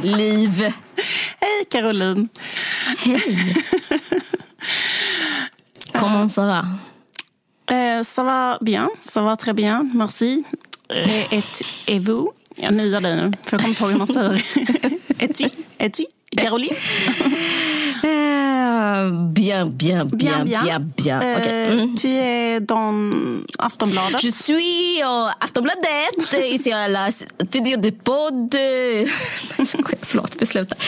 Liv! Hej Caroline! Hej! Comment ça va? Eh, ça va bien, ça va très bien, merci. Eh, et, et vous? Jag niar dig nu, för jag kommer inte ihåg hur man säger. et tu? Et tu? Caroline? Bien, bien, bien, bien, bien. Eh, mm. Tu är dans Aftonbladet. Je suis au Aftonbladet, ici la studio de podd. Förlåt, vi slutar.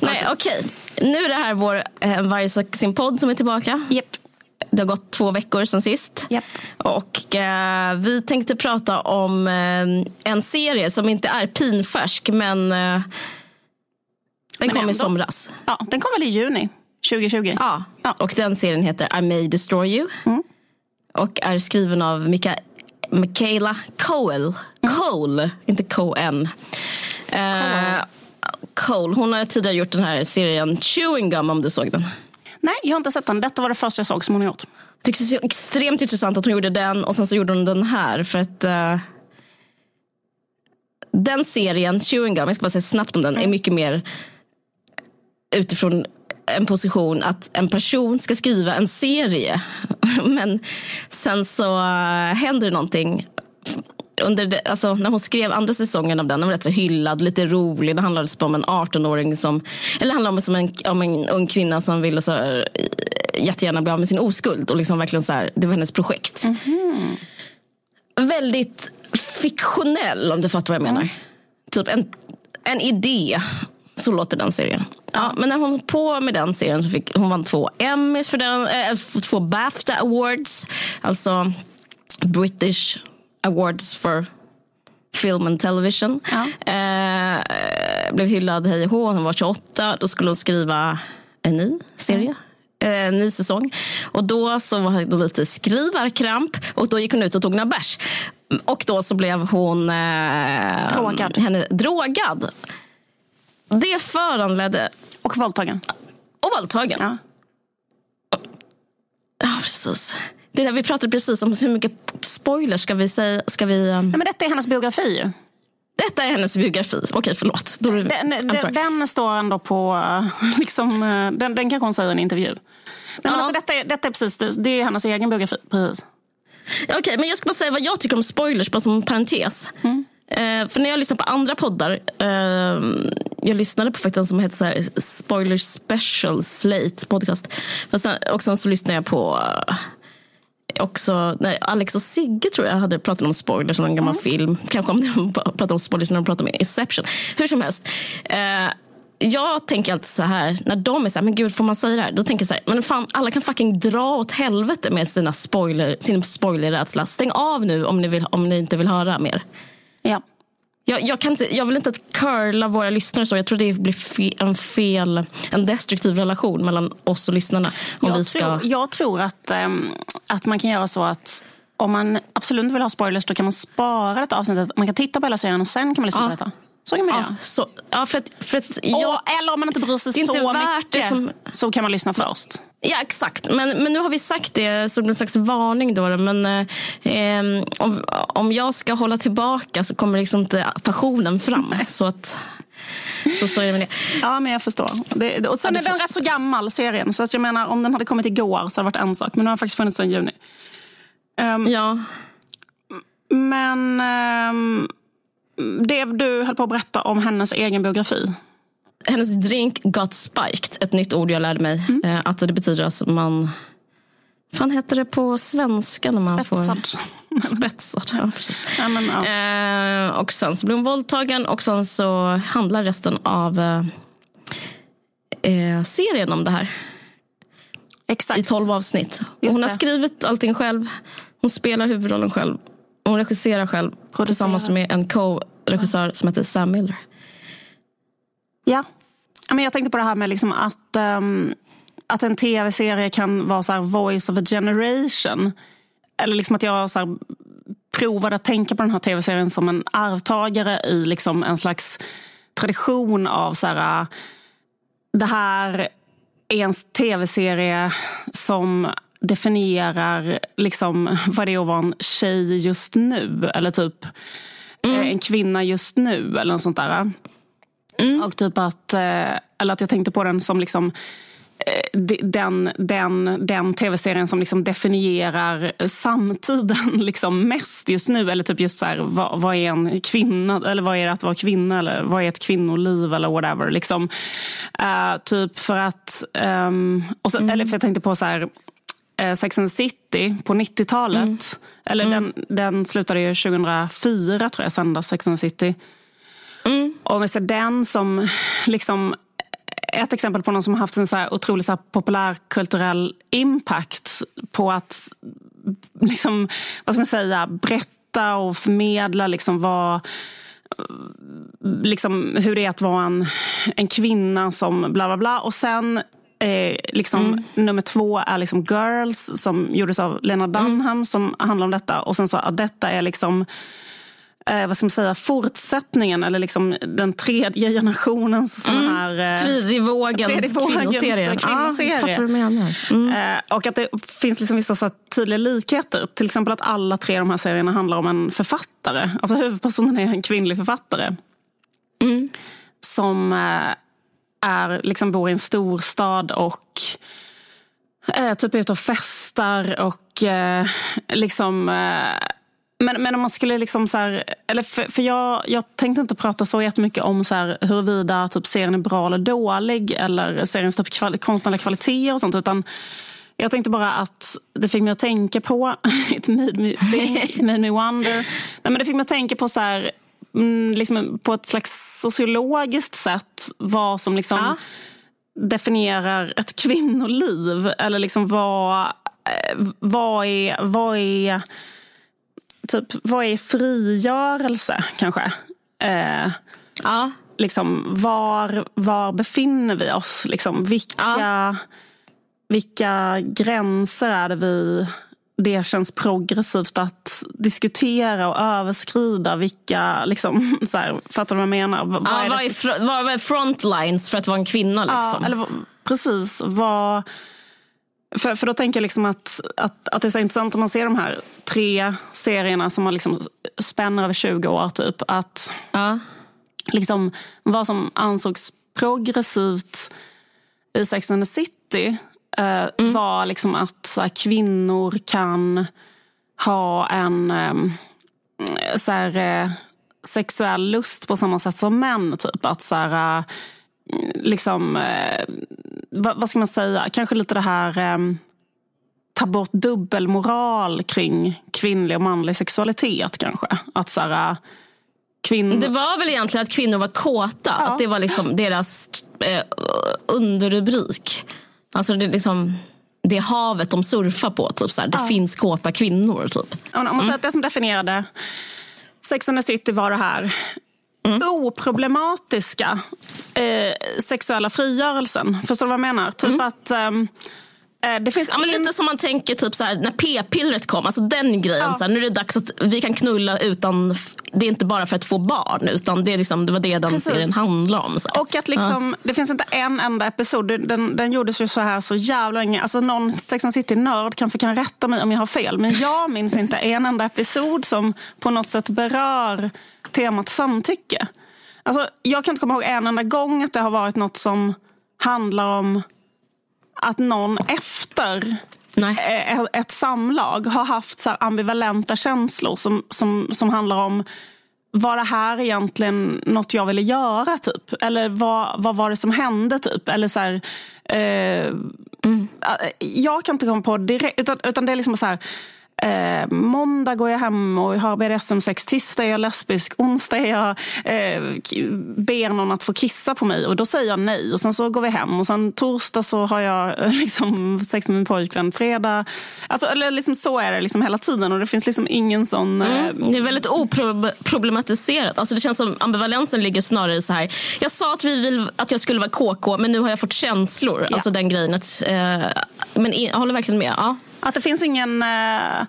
Nej, okej. Nu är det här vår eh, Varje sak sin podd som är tillbaka. Japp. Det har gått två veckor sen sist. Japp. Och eh, vi tänkte prata om eh, en serie som inte är pinfärsk, men eh, den kom ändå. i somras. Ja, den kom väl i juni 2020? Ja. Ja. Och den serien heter I may destroy you. Och är skriven av Mika, Michaela Cole. Cole, inte Coen. Eh, Cole. Hon har tidigare gjort den här serien Chewing Gum om du såg den. Nej, jag har inte sett den. Detta var det första jag såg som hon har gjort. Det är så extremt intressant att hon gjorde den och sen så gjorde hon den här för att eh, den serien, Chewing Gum, jag ska bara säga snabbt om den, är mycket mer utifrån en position att en person ska skriva en serie. Men sen så eh, händer det någonting. Under det, alltså, när hon skrev andra säsongen av den, den var rätt så hyllad, lite rolig. Det handlade om en 18-åring som, eller handlade om, som en, om en ung kvinna som ville så, här, jättegärna bli av med sin oskuld. Och liksom verkligen så här, det var hennes projekt. Väldigt fiktionell om du fattar vad jag menar. Typ en, en idé. Så låter den serien. Ja, men när hon höll på med den serien så fick hon vann två Emmys för den, äh, två Bafta Awards. Alltså British Awards for Film and Television. Ja. Eh, blev hyllad hej och hå. Hon var 28. Då skulle hon skriva en ny serie. Eh, En ny säsong. Och då så var det lite skrivarkramp och då gick hon ut och tog några bärs. Och då så blev hon eh, Drogad. Henne, drogad. Det föranledde... Och våldtagen. Och våldtagen. Ja. Ja, precis. Det där vi pratade precis om hur mycket spoilers ska vi säga. Ska vi, um... Nej, men detta är hennes biografi. Detta är hennes biografi. Okej, förlåt. Då. Den, den, den står ändå på... eh, Liksom, eh, den, den kanske hon säger i en intervju. Nej, men Ja. alltså, detta, är, detta är precis det, det är hennes egen biografi. Precis. Okej, men jag ska bara säga vad jag tycker om spoilers, bara som en parentes. Eh, för när jag lyssnar på andra poddar, eh, jag lyssnade på faktiskt en som heter så här, Spoiler Special Slate podcast. Fast och sen så lyssnade jag på eh, också, nej, Alex och Sigge tror jag hade pratat om spoilers som en gammal film. Kanske om de pratade om spoilers när de pratade om Inception. Hur som helst. Eh, jag tänker alltid så här, när de är så här, men gud får man säga det här? Då tänker jag så här, men fan alla kan fucking dra åt helvete med sina spoiler, sin spoilerrädsla. Stäng av nu om ni, vill, om ni inte vill höra mer. Ja. Jag, jag, kan inte, jag vill inte att curla våra lyssnare så. Jag tror det blir fe, en fel, en destruktiv relation mellan oss och lyssnarna. Om Jag, vi ska... tror, jag tror att, ehm, att man kan göra så att om man absolut vill ha spoilers då kan man spara detta avsnittet. Man kan titta på hela serien och sen kan man lyssna Ja. på detta. Så kan man ja, göra. så, ja, för att, för att jag, Och, eller om man inte bryr sig inte så mycket som- så kan man lyssna först. Ja, exakt. Men, men nu har vi sagt det som en slags varning. Då, men eh, om, om jag ska hålla tillbaka så kommer liksom inte passionen fram. Så, att, så, så är det med det. Ja, men jag förstår. Det, och sen Ja, är den rätt så gammal, serien. Så att jag menar, om den hade kommit igår så hade det varit en sak. Men den har faktiskt funnits sedan juni. Ehm, Ja. Men ehm, det du höll på att berätta om hennes egen biografi. Hennes drink got spiked, ett nytt ord jag lärde mig. Mm. Eh, att det betyder att man... fan heter det på svenska? när man Spetsad. Får, spetsad, ja precis. Ja, men, ja. Eh, och sen så blev hon våldtagen och sen så handlar resten av eh, eh, serien om det här. Exakt. i tolv avsnitt. Hon har skrivit allting själv. Hon spelar huvudrollen själv. Hon regisserar själv tillsammans med en co-regissör som heter Sam Miller. Ja. Men jag tänkte på det här med liksom att, ehm, att en tv-serie kan vara så voice of a generation. Eller liksom att jag så här provade att tänka på den här tv-serien som en arvtagare i liksom en slags tradition av så här, det här är en tv-serie som definierar liksom vad det är att vara en tjej just nu. Eller typ eh, en kvinna just nu eller något sånt där. Mm. Och typ att, eh, eller att jag tänkte på den som liksom eh, den, den, den tv-serien som liksom definierar samtiden liksom mest just nu. Eller typ just så här, vad, vad, är en kvinna? Eller vad är det att vara kvinna? Eller vad är ett kvinnoliv? Eller whatever. Liksom. Uh, typ för att... Um, och så, mm. Eller för jag tänkte på så här, uh, Sex and the City på 90-talet. Mm. Eller mm. Den, den slutade ju 2004 tror jag, sändas Sex and the City. Mm. Och ser den som liksom ett exempel på någon som har haft en så här otroligt så här populärkulturell impact på att liksom, vad ska man säga, berätta och förmedla liksom vad liksom hur det är att vara en, en kvinna som bla bla bla. Och sen eh, liksom, mm. nummer två är liksom Girls som gjordes av Lena Dunham mm. som handlar om detta. Och sen så att detta är liksom eh, vad ska man säga, fortsättningen eller liksom den tredje generationens mm. här... Eh, tredje vågens, tredje vågens kvinnoserie. kvinnoserie. Ah, jag vad du menar. Mm. Eh, och att det finns liksom vissa så tydliga likheter. Till exempel att alla tre de här serierna handlar om en författare. Alltså huvudpersonen är en kvinnlig författare. Mm. Som eh, är, liksom bor i en storstad och eh, typ är ute och festar och eh, liksom eh, men, men om man skulle liksom så här, eller för, för jag, jag tänkte inte prata så jättemycket om så här, huruvida typ serien är bra eller dålig eller seriens typ kvali, konstnärliga kvaliteter och sånt. Utan jag tänkte bara att det fick mig att tänka på, it made me think, made me wonder. Nej, men det fick mig att tänka på så här, mm, liksom på ett slags sociologiskt sätt vad som liksom ja. definierar ett kvinnoliv. Eller liksom vad, eh, vad är, vad är typ, vad är frigörelse kanske? Eh, ja. Liksom, var, var befinner vi oss? Liksom, vilka, ja. vilka gränser är det vi det känns progressivt att diskutera och överskrida vilka, liksom, så här, fattar du vad jag menar? Vad, ja, är, vad, är, vad är frontlines för att vara en kvinna? Liksom? Ja, eller, precis. Vad, för, för då tänker jag liksom att, att, att det är så intressant om man ser de här tre serierna som har liksom spänner över 20 år. Typ, att ja. liksom, vad som ansågs progressivt i Sex and the City eh, mm. var liksom att så här, kvinnor kan ha en eh, så här, eh, sexuell lust på samma sätt som män. Typ. Att så här, eh, liksom eh, vad, vad, ska man säga, kanske lite det här um, ta bort dubbelmoral kring kvinnlig och manlig sexualitet kanske. Att så här, eh, kvinnor... Det var väl egentligen att kvinnor var kåta. Ja. Att det var liksom deras eh, underrubrik. Alltså det, liksom, det havet de surfar på. Typ, så här. Det ja. finns kåta kvinnor. Typ. Om man säger mm. att det som definierade Sex and the City var det här mm. oproblematiska eh, sexuella frigörelsen. Förstår du vad jag menar? Typ mm. att... Um, det finns ja. Lite som man tänker typ så här, när p-pillret kom, alltså den grejen. Ja. Så här, nu är det dags att vi kan knulla utan, det är inte bara för att få barn utan det, är liksom, det var det den Precis. serien handlar om. Så Och att liksom, ja. det finns inte en enda episod, den, den gjordes ju så här så jävla länge. Alltså någon Sex and City-nörd kanske kan rätta mig om jag har fel. Men jag minns inte en enda episod som på något sätt berör temat samtycke. Alltså, jag kan inte komma ihåg en enda gång att det har varit något som handlar om att någon efter Nej. Eh, ett samlag har haft så ambivalenta känslor som, som, som handlar om var det här egentligen något jag ville göra? typ? Eller vad, vad var det som hände? typ? Eller så här, eh, mm. Jag kan inte komma på direkt, utan, utan det är liksom så här Eh, måndag går jag hem och har BDSM-sex. Tisdag är jag lesbisk. Onsdag är jag, eh, ber någon att få kissa på mig och då säger jag nej. Och Sen så går vi hem och sen torsdag så har jag eh, liksom, sex med min pojkvän. Fredag... Alltså, eller liksom, så är det liksom hela tiden och det finns liksom ingen sån... Eh... Mm, det är väldigt oproblematiserat. Alltså, det känns som ambivalensen ligger snarare så här. Jag sa att, vi vill, att jag skulle vara KK men nu har jag fått känslor. Ja. Alltså den grejen. Att, eh, men jag håller verkligen med. Ja. Att det finns ingen... Eh,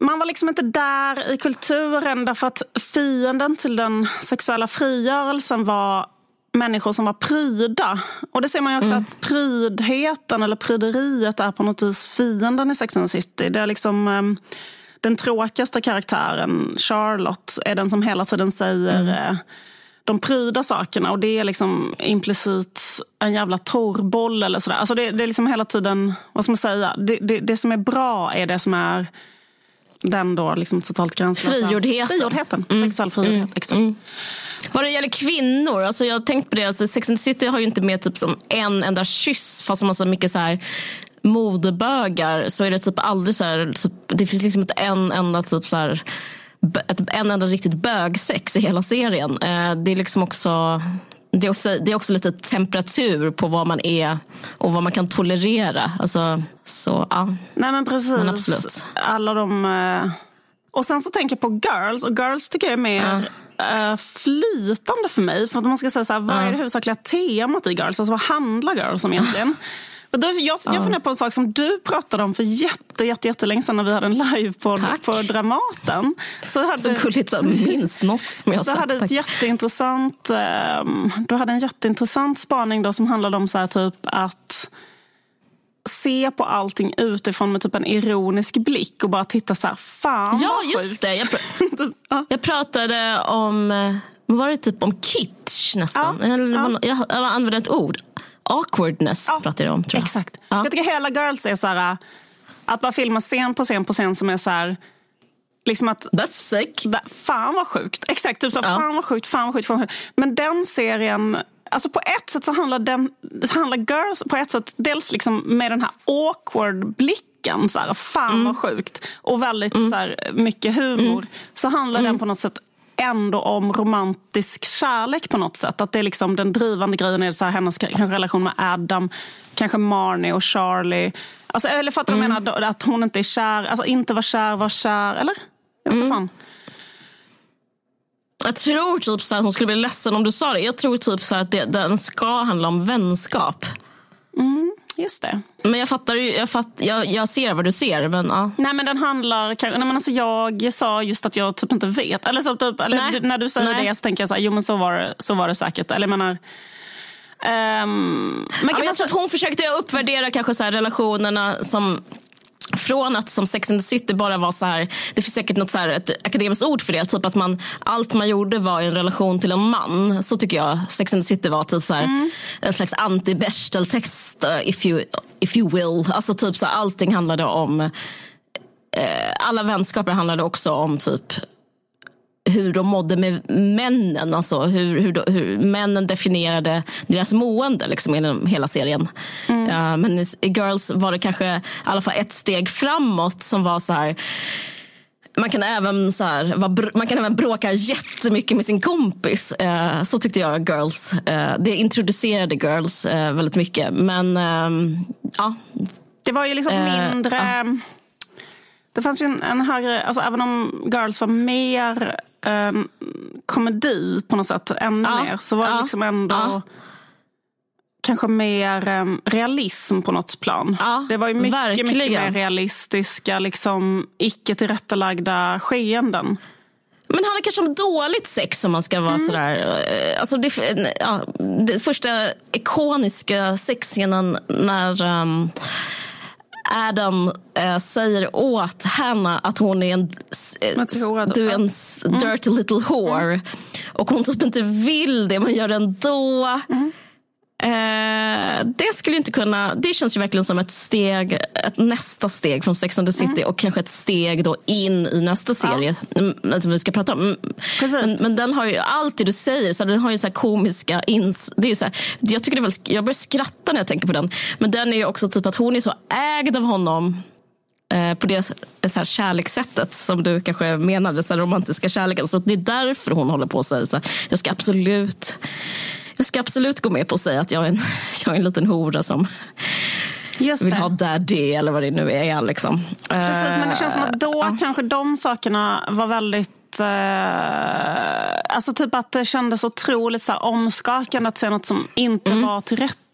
man var liksom inte där i kulturen därför att fienden till den sexuella frigörelsen var människor som var pryda. Och det ser man ju också mm. att prydheten eller pryderiet är på något vis fienden i Sex and the City. Det är liksom... Eh, den tråkigaste karaktären, Charlotte, är den som hela tiden säger mm. De pryda sakerna och det är liksom implicit en jävla torrboll eller sådär. Alltså det, det är liksom hela tiden, vad ska man säga, det, det, det som är bra är det som är den då liksom totalt gränslösa... Frigjordheten. Frigjordheten. Mm. Sexuell frigjordhet, mm. exakt. Mm. Vad det gäller kvinnor, alltså jag har tänkt på det, alltså Sex and the City har ju inte med typ som en enda kyss fast de har så mycket så här modebögar så är det typ aldrig så här, typ, det finns liksom inte en enda typ så här, ett, en enda riktigt bögsex i hela serien. Eh, det är liksom också det är, också, det är också lite temperatur på vad man är och vad man kan tolerera. Alltså, så, ja. Nej men precis. Men absolut. Alla de... Eh, och sen så tänker jag på girls. Och girls tycker jag är mer ja. uh, flytande för mig. För att man ska säga så här, vad är det huvudsakliga temat i girls? Alltså vad handlar girls om egentligen? Jag, jag funderar på en sak som du pratade om för jätte, jätte, jättelänge sedan när vi hade en livepodd på Dramaten. Så, hade, så gulligt att minns något som jag du Hade ett jätteintressant, um, du hade en jätteintressant spaning då som handlade om så här, typ att se på allting utifrån med typ en ironisk blick och bara titta så här, fan Ja, just det. Jag, pr jag pratade om, eh, var det typ om kitsch nästan? Ja, ja. Jag, jag använde ett ord awkwardness ja, pratar jag om. Tror jag. Exakt. Ja. Jag tycker hela Girls är så här, att bara filma scen på scen på scen som är så här, Liksom att, That's sick. Fan vad sjukt. Exakt, typ så, ja. fan vad sjukt, fan vad sjukt, fan vad sjukt. Men den serien, alltså på ett sätt så handlar, den, handlar Girls på ett sätt dels liksom med den här awkward blicken. Så här, fan mm. vad sjukt. Och väldigt mm. så här, mycket humor. Mm. Så handlar den mm. på något sätt ändå om romantisk kärlek på något sätt. Att det är liksom den drivande grejen är så här, hennes kanske relation med Adam, kanske Marnie och Charlie. Alltså, eller fattar du mm. menar? Att hon inte är kär, alltså inte var kär, var kär. Eller? Jag vet mm. fan. Jag tror typ så att hon skulle bli ledsen om du sa det. Jag tror typ så att det, den ska handla om vänskap. Mm. Just det. Men jag fattar jag, fatt, jag, jag ser vad du ser. Men, ja. Nej men den handlar, nej, men alltså jag sa just att jag typ inte vet. Eller, så, typ, eller när du säger nej. det så tänker jag så här, jo men så var det, så var det säkert. Eller jag menar, Um, men ja, jag tror att hon försökte uppvärdera kanske så relationerna som från att som Sex and the City bara var så här, det finns säkert något så här, ett akademiskt ord för det, typ att man, allt man gjorde var en relation till en man. Så tycker jag Sex and the City var, typ så här, mm. en slags anti-Bechdel-text, uh, if, you, if you will. Alltså typ så här, allting handlade om, eh, alla vänskaper handlade också om typ hur de mådde med männen. Alltså hur, hur, hur männen definierade deras mående liksom, genom hela serien. Mm. Uh, men i, i Girls var det kanske i alla fall ett steg framåt som var så här man kan, även, så här, man kan även bråka jättemycket med sin kompis. Uh, så tyckte jag Girls. Uh, det introducerade Girls uh, väldigt mycket. Men ehm, ja. Det var ju liksom mindre... Det fanns ju en, en högre, alltså även om Girls var mer um, komedi på något sätt, ännu ja. mer, så var det liksom ändå ja. kanske mer um, realism på något plan. Ja, det var ju mycket, mycket mer realistiska, liksom, icke tillrättalagda skeenden. Men handlar kanske om dåligt sex om man ska vara mm. sådär. Eh, alltså det, ja, det första ikoniska sexscenen när um, Adam äh, säger åt henne att hon är en, äh, du är en mm. dirty little whore. Mm. Och hon typ inte vill det men gör det ändå. Mm. Eh, det skulle inte kunna, det känns ju verkligen som ett steg, ett nästa steg från Sex and the City mm. och kanske ett steg då in i nästa serie ja. Mm, alltså, vi ska prata om. Men, men, den har ju allt det du säger, så den har ju så komiska ins... Det är så här, jag, tycker det är väl, jag börjar skratta när jag tänker på den. Men den är ju också typ att hon är så ägd av honom eh, på det så här kärlekssättet som du kanske menade, så här romantiska kärleken. Så det är därför hon håller på och säger så här, jag ska absolut jag ska absolut gå med på att säga att jag är en, jag är en liten hora som vill ha daddy eller vad det nu är. Liksom. Precis, men det känns som att då uh, kanske de sakerna var väldigt uh, Alltså typ att det kändes otroligt så här, omskakande att se något som inte mm. var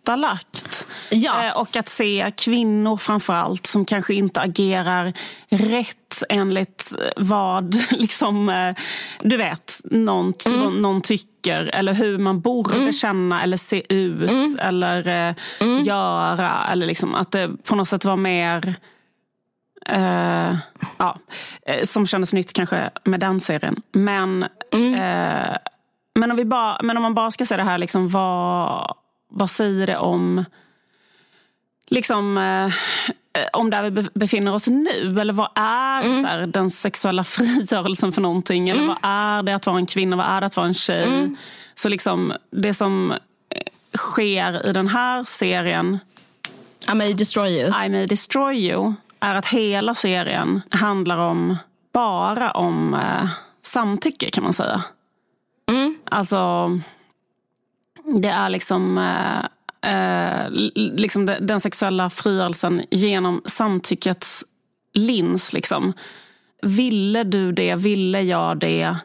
tillrättalagt. Ja. Uh, och att se kvinnor framför allt som kanske inte agerar rätt enligt vad liksom, du vet, någon, mm. någon tycker eller hur man borde mm. känna eller se ut mm. eller eh, mm. göra. Eller liksom, att det på något sätt var mer... Eh, ja, eh, som kändes nytt kanske med den serien. Men mm. eh, men, om vi bara, men om man bara ska säga det här, liksom, vad, vad säger det om liksom, eh, om där vi befinner oss nu? Eller vad är mm. så här, den sexuella frigörelsen för någonting? Eller mm. vad är det att vara en kvinna? Vad är det att vara en tjej? Mm. Så liksom, det som sker i den här serien I may destroy you. I may destroy you är att hela serien handlar om bara om eh, samtycke kan man säga. Mm. Alltså, det är liksom, eh, eh, liksom den sexuella frigörelsen genom samtyckets lins. Liksom. Ville du det? Ville jag det?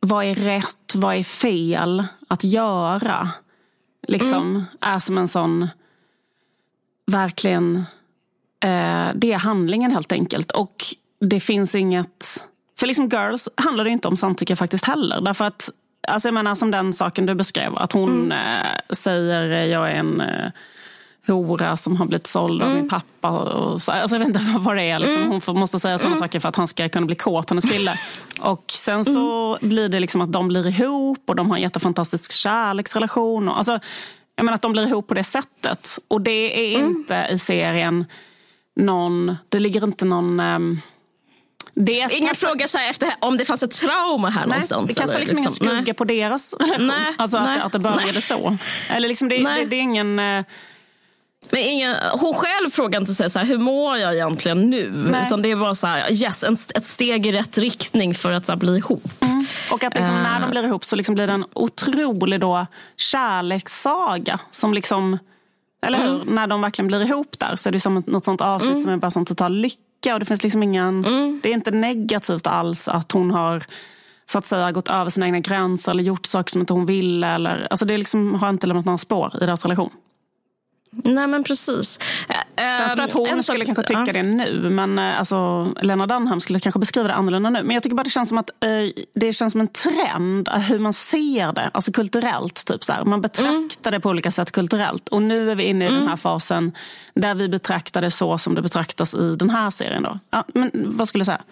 Vad är rätt? Vad är fel att göra? Liksom, mm. Är som en sån, verkligen, eh, det är handlingen helt enkelt. Och det finns inget för liksom Girls handlar det inte om samtycke faktiskt heller. Därför att, alltså jag menar som den saken du beskrev, att hon mm. eh, säger jag är en eh, hora som har blivit såld av mm. min pappa. Och så, alltså jag vet inte vad det är. Liksom. Mm. Hon måste säga sådana mm. saker för att han ska kunna bli kåt, hennes kille. och sen så mm. blir det liksom att de blir ihop och de har en jättefantastisk kärleksrelation. Och, alltså, jag menar att de blir ihop på det sättet. Och det är mm. inte i serien någon, det ligger inte någon um, det Ingen frågar så efter om det fanns ett trauma här nej, någonstans. Det kastar liksom, liksom ingen skugga nej. på deras relation. Nej, alltså nej, att, att det började nej. så. Eller liksom det, det, det är ingen... Eh, men ingen, hon själv frågar inte sig så här, hur mår jag egentligen nu? Nej. Utan det är bara så här, yes, en, ett steg i rätt riktning för att så här, bli ihop. Mm. Och att liksom, uh. när de blir ihop så liksom blir det en otrolig då, kärlekssaga. Som liksom, eller hur? Mm. När de verkligen blir ihop där så är det som något sånt avsnitt mm. som är bara sån total lycka och det finns liksom ingen... Mm. Det är inte negativt alls att hon har så att säga gått över sina egna gränser eller gjort saker som inte hon ville. Eller, alltså det liksom har inte lämnat några spår i deras relation. Nej men precis. Sen tror jag att hon en skulle kanske tycka ja. det nu. Men eh, alltså, Lena Dunham skulle kanske beskriva det annorlunda nu. Men jag tycker bara det känns som att eh, det känns som en trend eh, hur man ser det. Alltså kulturellt. Typ så här. Man betraktar mm. det på olika sätt kulturellt. Och nu är vi inne i mm. den här fasen där vi betraktar det så som det betraktas i den här serien. Då. Ja, men vad skulle du säga?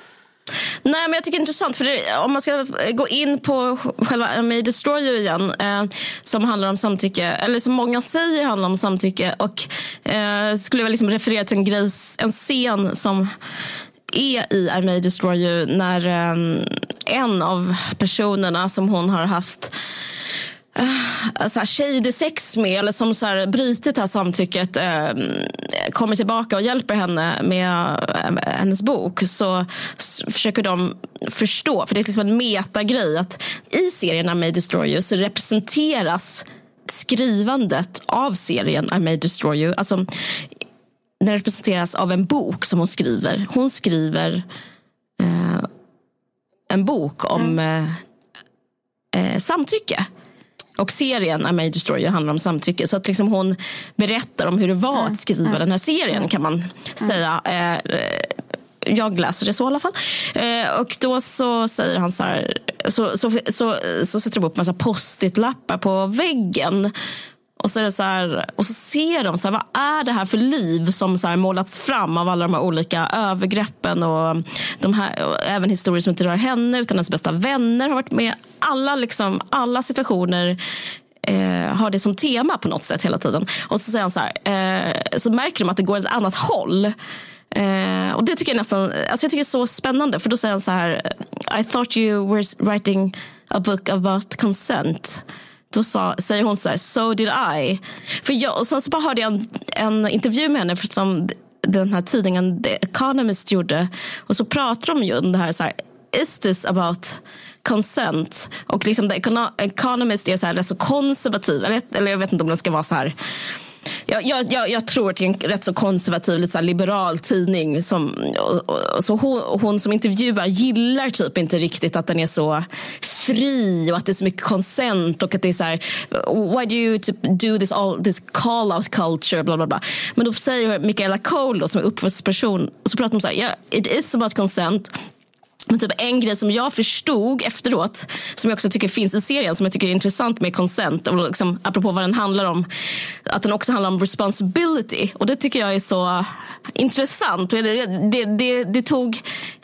Nej, men jag tycker det är intressant, för det, om man ska gå in på själva May Destroy You igen, eh, som handlar om samtycke, eller som många säger handlar om samtycke, och eh, skulle jag liksom referera till en, grej, en scen som är i I May Destroy You när eh, en av personerna som hon har haft så här shady sex med eller som så här brytit det här samtycket uh, kommer tillbaka och hjälper henne med uh, hennes bok så försöker de förstå, för det är liksom en metagrej att i serien I May Destroy You så representeras skrivandet av serien I May Destroy You alltså, den representeras av en bok som hon skriver. Hon skriver en bok om mm. samtycke. Och serien May Destroy You handlar om samtycke. Så att liksom hon berättar om hur det var att skriva mm. den här serien kan man säga. Eh, jag läser det så i alla fall. Eh, och då så säger han så här, så, så, så, så sätter de upp massa post-it-lappar på väggen och så, är det så här, och så ser de så här, vad är det här för liv som så här målats fram av alla de här olika övergreppen och, de här, och även historier som inte rör henne utan hennes bästa vänner har varit med. Alla, liksom, alla situationer eh, har det som tema på något sätt hela tiden. Och så säger han så här, eh, så märker de att det går ett annat håll. Eh, och det tycker jag nästan, alltså jag tycker det är så spännande för då säger han så här, I thought you were writing a book about consent. Då sa, säger hon så här, so did I. För jag, och sen så bara hörde jag en, en intervju med henne som den här tidningen The Economist gjorde. Och så pratar de ju om det här, så här is this about consent? Och liksom The Economist är så här rätt så konservativ. Eller, eller jag vet inte om den ska vara så här jag, jag, jag, tror till en rätt så konservativ, lite så liberal tidning. Som, och, och, så hon, hon, som intervjuar gillar typ inte riktigt att den är så fri och att det är så mycket konsent och att det är så här, why do you typ do this, all, this call out culture, bla bla bla. Men då säger Michaela Cole som är uppvuxen så pratar hon så här, yeah, it is about consent men typ en grej som jag förstod efteråt, som jag också tycker finns i serien, som jag tycker är intressant med Consent, och liksom, apropå vad den handlar om, att den också handlar om responsibility. Och det tycker jag är så intressant. Det, det, det, det tog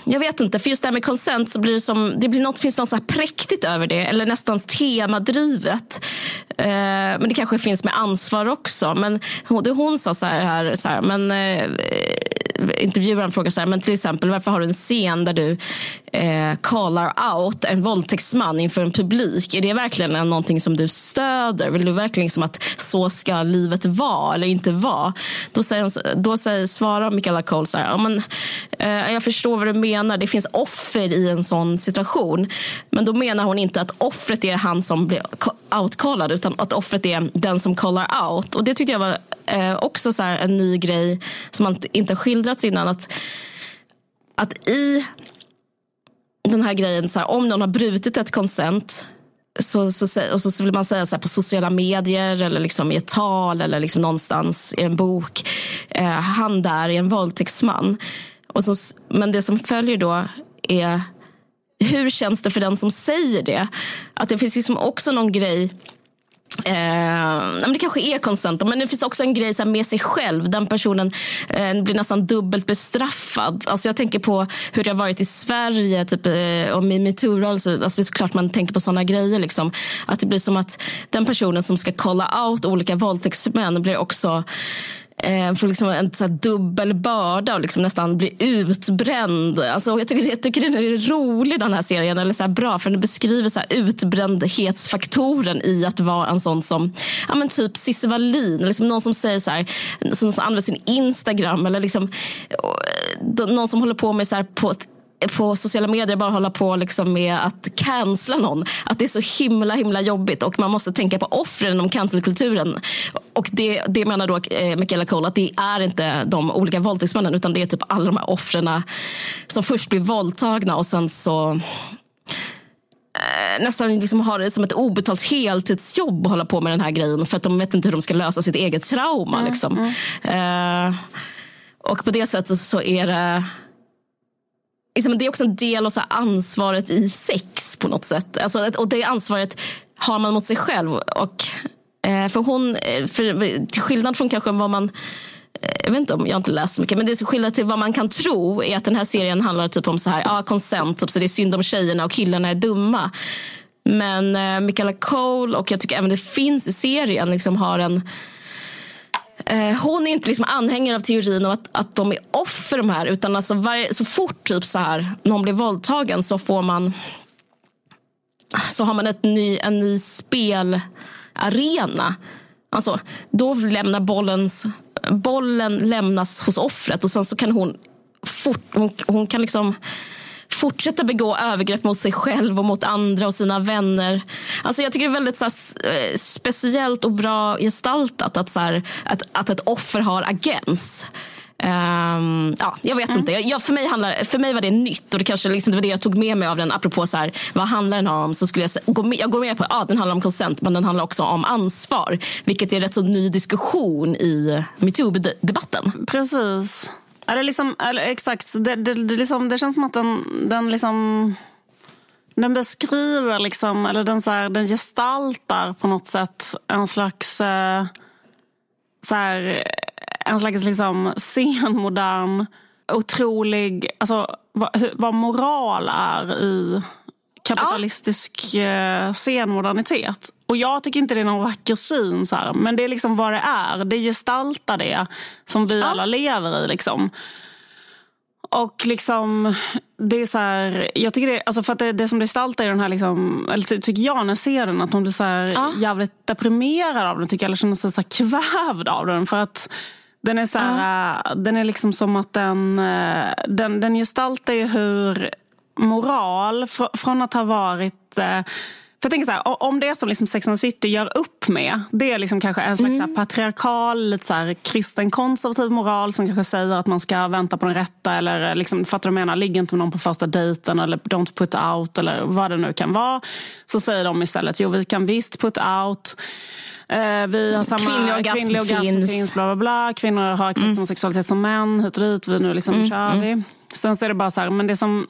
jag vet inte, för just det här med konsent så blir det som, det blir något, finns något så här präktigt över det, eller nästan temadrivet. Eh, men det kanske finns med ansvar också. Men hon, det hon sa så här, så här men eh, intervjuaren frågar så här, men till exempel varför har du en scen där du eh, callar out en våldtäktsman inför en publik? Är det verkligen någonting som du stöder? Vill du verkligen liksom att så ska livet vara eller inte vara? Då, säger, då säger, svarar Michaela Cole så här, ja, men, eh, jag förstår vad du menar, det finns offer i en sån situation. Men då menar hon inte att offret är han som blir outcallad utan att offret är den som callar out. Och det tyckte jag var eh, också så en ny grej som man inte skildrats innan. Att, att i den här grejen, så här, om någon har brutit ett konsent så, så, och så vill man säga så på sociala medier eller liksom i ett tal eller liksom någonstans i en bok. Eh, han där är en våldtäktsman. Och så, men det som följer då är hur känns det för den som säger det? Att det finns liksom också någon grej Eh, men det kanske är konstant, men det finns också en grej så med sig själv. Den personen eh, blir nästan dubbelt bestraffad. Alltså jag tänker på hur det har varit i Sverige typ, eh, och med metoo-rörelsen. Alltså det är såklart man tänker på sådana grejer. Liksom. Att det blir som att den personen som ska kolla out olika våldtäktsmän blir också eh, får liksom en så dubbel börda och liksom nästan blir utbränd. Alltså, jag, tycker, jag tycker den är rolig den här serien, eller så här bra för den beskriver så här utbrändhetsfaktoren i att vara en sån som ja, men typ Cissi Wallin, liksom någon som säger så här, som använder sin Instagram eller liksom, eh, någon som håller på med så här på ett på sociala medier bara hålla på liksom med att cancella någon. Att det är så himla himla jobbigt och man måste tänka på offren inom cancelkulturen. Och det, det menar då eh, Michaela Cole att det är inte de olika våldtäktsmännen utan det är typ alla de här offren som först blir våldtagna och sen så eh, nästan liksom har det som ett obetalt heltidsjobb att hålla på med den här grejen för att de vet inte hur de ska lösa sitt eget trauma. Mm, liksom. mm. Uh, och på det sättet så är det liksom, det är också en del av så ansvaret i sex på något sätt. Alltså, och det ansvaret har man mot sig själv. Och, eh, för hon, eh, för, till skillnad från kanske vad man eh, jag vet inte om jag har inte läst så mycket, men det som skillnad till vad man kan tro är att den här serien handlar typ om så här, ja, konsent, typ, så det är synd om tjejerna och killarna är dumma. Men eh, Michaela Cole och jag tycker även det finns i serien liksom har en Eh, hon är inte liksom anhängare av teorin om att, att de är offer de här. Utan alltså varje, så fort typ så här, någon blir våldtagen så får man så har man ett ny, en ny spelarena. Alltså, då lämnar bollens, bollen lämnas hos offret och sen så kan hon, fort, hon, hon kan liksom fortsätta begå övergrepp mot sig själv och mot andra och sina vänner. Alltså jag tycker det är väldigt så här, eh, speciellt och bra gestaltat att, så här, att, att ett offer har agens. Um, ja, jag vet mm. inte. Jag, för, mig handlar, för mig var det nytt och det kanske liksom, det var det jag tog med mig av den. Apropå så här, vad handlar den om? Så skulle jag, gå med, jag går med på att ah, den handlar om konsent men den handlar också om ansvar. Vilket är en rätt så ny diskussion i metoo-debatten. Precis. Är det liksom, eller, exakt, det, det, det, liksom, det känns som att den, den liksom... Den beskriver, liksom, eller den, så här, den gestaltar på något sätt en slags... Eh, så här, en slags liksom, senmodern, otrolig... Alltså, vad, vad moral är i kapitalistisk ja. Eh, senmodernitet. Och jag tycker inte det är någon vacker syn, så här, men det är liksom vad det är. Det gestaltar det som vi ja. alla lever i. Liksom. Och liksom, det är så här, jag tycker det, alltså för att det, det som gestaltar i den här, liksom, eller tycker jag när jag ser den, att hon blir så här ja. jävligt deprimerad av den, tycker jag, eller känner sig så kvävd av den. För att den är så här, ja. den är liksom som att den, eh, den, den gestaltar ju hur moral fr från att ha varit eh, för jag tänker så här, om det som liksom Sex and City gör upp med, det är liksom kanske en slags mm. patriarkal, lite så här, kristen konservativ moral som kanske säger att man ska vänta på den rätta eller liksom, fattar du menar, ligg inte med någon på första dejten eller don't put out eller vad det nu kan vara. Så säger de istället, jo vi kan visst put out. Eh, vi har samma kvinnlig orgasm, kvinnlig orgasm finns. finns. bla, bla, bla. Kvinnor har exakt mm. samma sexualitet som män, hit och dit. Vi nu liksom mm. kör vi. Mm. Sen så är det bara så här, men det som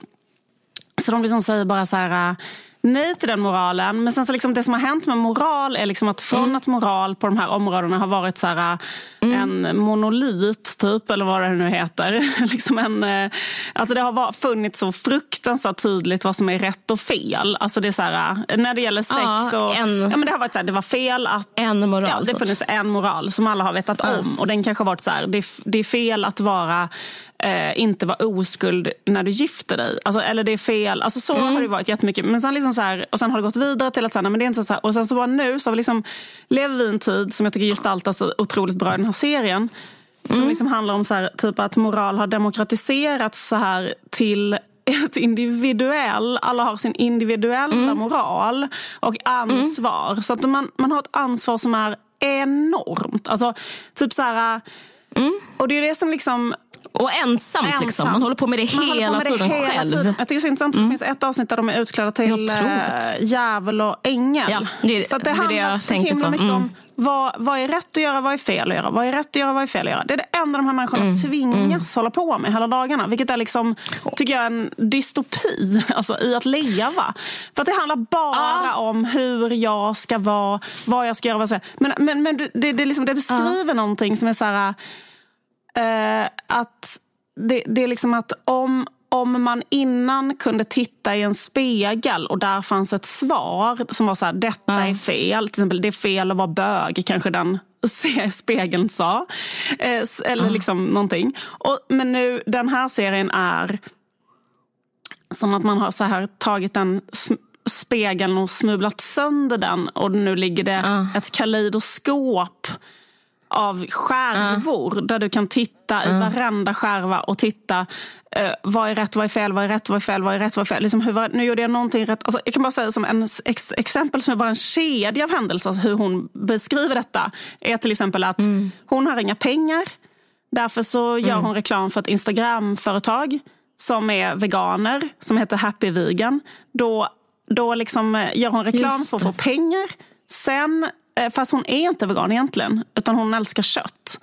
så de liksom säger bara så här, nej till den moralen. Men sen så liksom det som har hänt med moral är liksom att från mm. att moral på de här områdena har varit så här, mm. en monolit, typ, eller vad det nu heter. liksom en, eh, alltså det har funnits så fruktansvärt tydligt vad som är rätt och fel. Alltså det är så här, när det gäller sex ja, och, en, ja, men det har varit så här, det var fel att... En moral. Ja, det funnits en moral som alla har vetat mm. om. Och den kanske har varit så här, det, det är fel att vara eh, inte vara oskuld när du gifter dig. Alltså, eller det är fel. Alltså, så mm. har det varit jättemycket. Men sen, liksom så här, och sen har det gått vidare till att säga, men det är inte så här. Och sen så bara nu så har vi liksom, lever vi i en tid som jag tycker gestaltas så otroligt bra i den här serien. Som mm. liksom handlar om så här, typ att moral har demokratiserats så här till ett individuell, alla har sin individuella mm. moral och ansvar. Mm. Så att man, man har ett ansvar som är enormt. Alltså, typ så här, mm. Och det är det som liksom och ensamt, ensamt. Liksom. Man håller på med det hela med tiden hela själv. Tiden. Jag tycker det är intressant. Mm. Det finns ett avsnitt där de är utklädda till äh, djävul och ängel. Ja, det, så det, det handlar det så himla mycket mm. om vad, vad är rätt att göra, vad är fel att göra? Vad är rätt att göra, vad är fel att göra? Det är det enda de här människorna mm. tvingas mm. hålla på med hela dagarna. Vilket är liksom, tycker jag, en dystopi alltså, i att leva. För att det handlar bara ah. om hur jag ska vara, vad jag ska göra. Vad jag ska. Men, men, men det, det, liksom, det beskriver ah. någonting som är så här eh, att det, det, är liksom att om, om man innan kunde titta i en spegel och där fanns ett svar som var så här, detta mm. är fel. Till exempel, det är fel att vara bög, kanske den spegeln sa. Eh, eller mm. liksom någonting. Och, men nu, den här serien är som att man har så här tagit den spegeln och smubblat sönder den och nu ligger det mm. ett kaleidoskop av skärvor. Uh. Där du kan titta i uh. varenda skärva och titta uh, vad är rätt, vad är fel, vad är rätt, vad är fel, vad är rätt, vad är fel. Liksom hur, nu gjorde jag någonting rätt. Alltså, jag kan bara säga som en ex, exempel som är bara en kedja av händelser. Hur hon beskriver detta är till exempel att mm. hon har inga pengar. Därför så gör mm. hon reklam för ett Instagramföretag som är veganer, som heter Happy Vegan. Då, då liksom eh, gör hon reklam för att få pengar. Sen Eh, fast hon är inte vegan egentligen, utan hon älskar kött.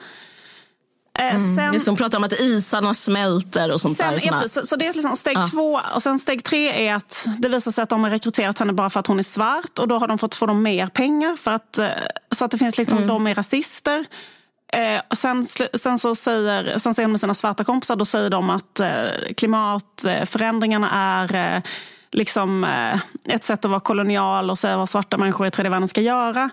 Eh, mm, sen, just, hon pratar om att isarna smälter och sånt sen, där. Ja, så, så, det är liksom steg ja. två. Och sen steg tre är att det visar sig att de har rekryterat henne bara för att hon är svart. Och då har de fått få dem mer pengar. För att, eh, så att det finns liksom, mm. de är rasister. Eh, sen, sen, så säger, sen säger hon med sina svarta kompisar, då säger de att eh, klimatförändringarna är eh, liksom, ett sätt att vara kolonial och säga vad svarta människor i tredje världen ska göra.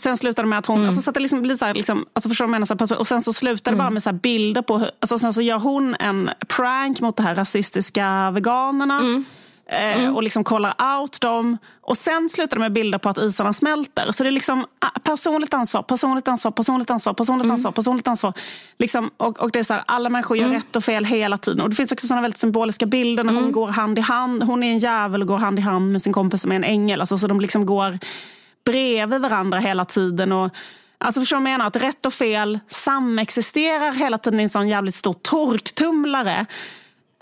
Sen slutar det med att hon, mm. alltså, så att det liksom blir så här, liksom, alltså förstår du så här, och sen så slutar det mm. bara med så bilder på, hur, alltså, sen så gör hon en prank mot de här rasistiska veganerna. Mm. Eh, mm. och liksom kollar out dem. Och sen slutar det med bilder på att isarna smälter. Så det är liksom ah, personligt ansvar, personligt ansvar, personligt ansvar, personligt mm. ansvar, personligt ansvar. Liksom, och, och det är så här, alla människor gör mm. rätt och fel hela tiden. Och det finns också såna väldigt symboliska bilder när hon går hand i hand. Hon är en jävel och går hand i hand med sin kompis som är en ängel. Alltså, så de liksom går bredvid varandra hela tiden. Och, alltså förstår du menar? Att rätt och fel samexisterar hela tiden i en sån jävligt stor torktumlare.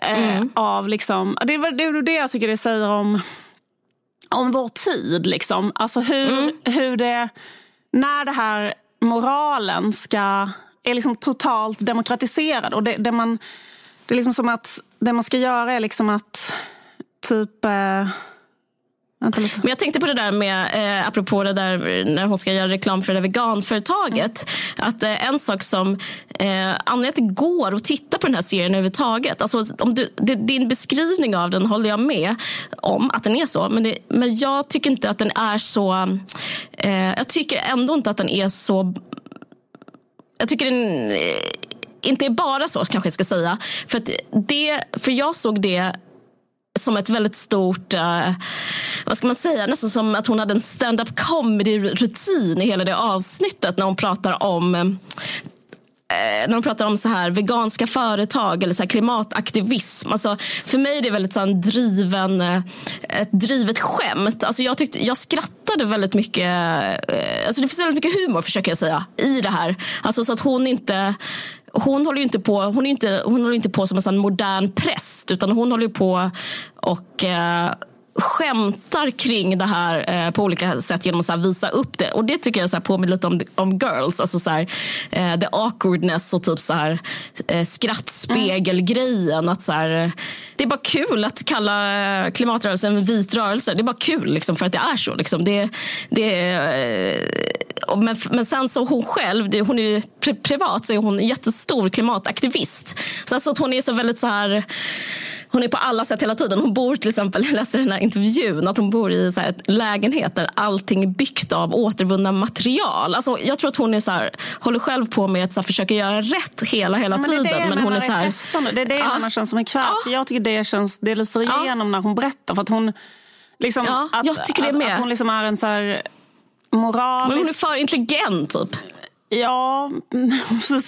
Eh, mm. av liksom, det, är, det det jag tycker det säger om, om vår tid. Liksom. Alltså hur, mm. hur det, när det här moralen ska, är liksom totalt demokratiserad. Och det, det, man, det är liksom som att det man ska göra är liksom att typ eh, men jag tänkte på det där med, eh, apropå det där när hon ska göra reklam för det veganföretaget. Mm. Att eh, en sak som, eh, Anette går och tittar på den här serien överhuvudtaget. Alltså, om du, det, din beskrivning av den håller jag med om att den är så. Men, det, men jag tycker inte att den är så, eh, jag tycker ändå inte att den är så, jag tycker den eh, inte är bara så kanske jag ska säga. För, att det, för jag såg det som ett väldigt stort, uh, vad ska man säga, nästan som att hon hade en stand-up comedy-rutin i hela det avsnittet när hon pratar om uh, när de pratar om så här veganska företag eller så klimataktivism. Alltså, för mig är det väldigt så här, driven, ett drivet skämt. Alltså, jag, tyckte, jag skrattade väldigt mycket. Alltså, det finns väldigt mycket humor försöker jag säga i det här. Alltså, så att hon inte hon håller ju inte på, hon är inte, hon håller inte på som en sån modern präst utan hon håller på och eh, skämtar kring det här eh, på olika sätt genom att så visa upp det. Och Det tycker jag så här påminner lite om, om girls. Alltså så här, eh, the awkwardness och typ så här, eh, skrattspegelgrejen. Mm. Att så här, det är bara kul att kalla eh, klimatrörelsen en vit rörelse. Det är bara kul liksom, för att det är så. Liksom. Det, det, eh, men, men sen så hon själv, det, hon är privat så är hon en jättestor klimataktivist. Så alltså att hon är så väldigt så här hon är på alla sätt hela tiden. Hon bor till exempel, jag läste den här intervjun, att hon bor i så här, lägenhet där allting är byggt av återvunna material. Alltså, jag tror att hon är så här, håller själv på med att så här, försöka göra rätt hela, hela men tiden. Det är det men hon är så här, det är det ja. jag känns som en kvart. Ja. Jag tycker det känns, det lyser igenom ja. när hon berättar. För att hon, liksom, ja, att, jag tycker det med. Att, att hon liksom är en så här moralisk... Men hon är för intelligent typ. Ja,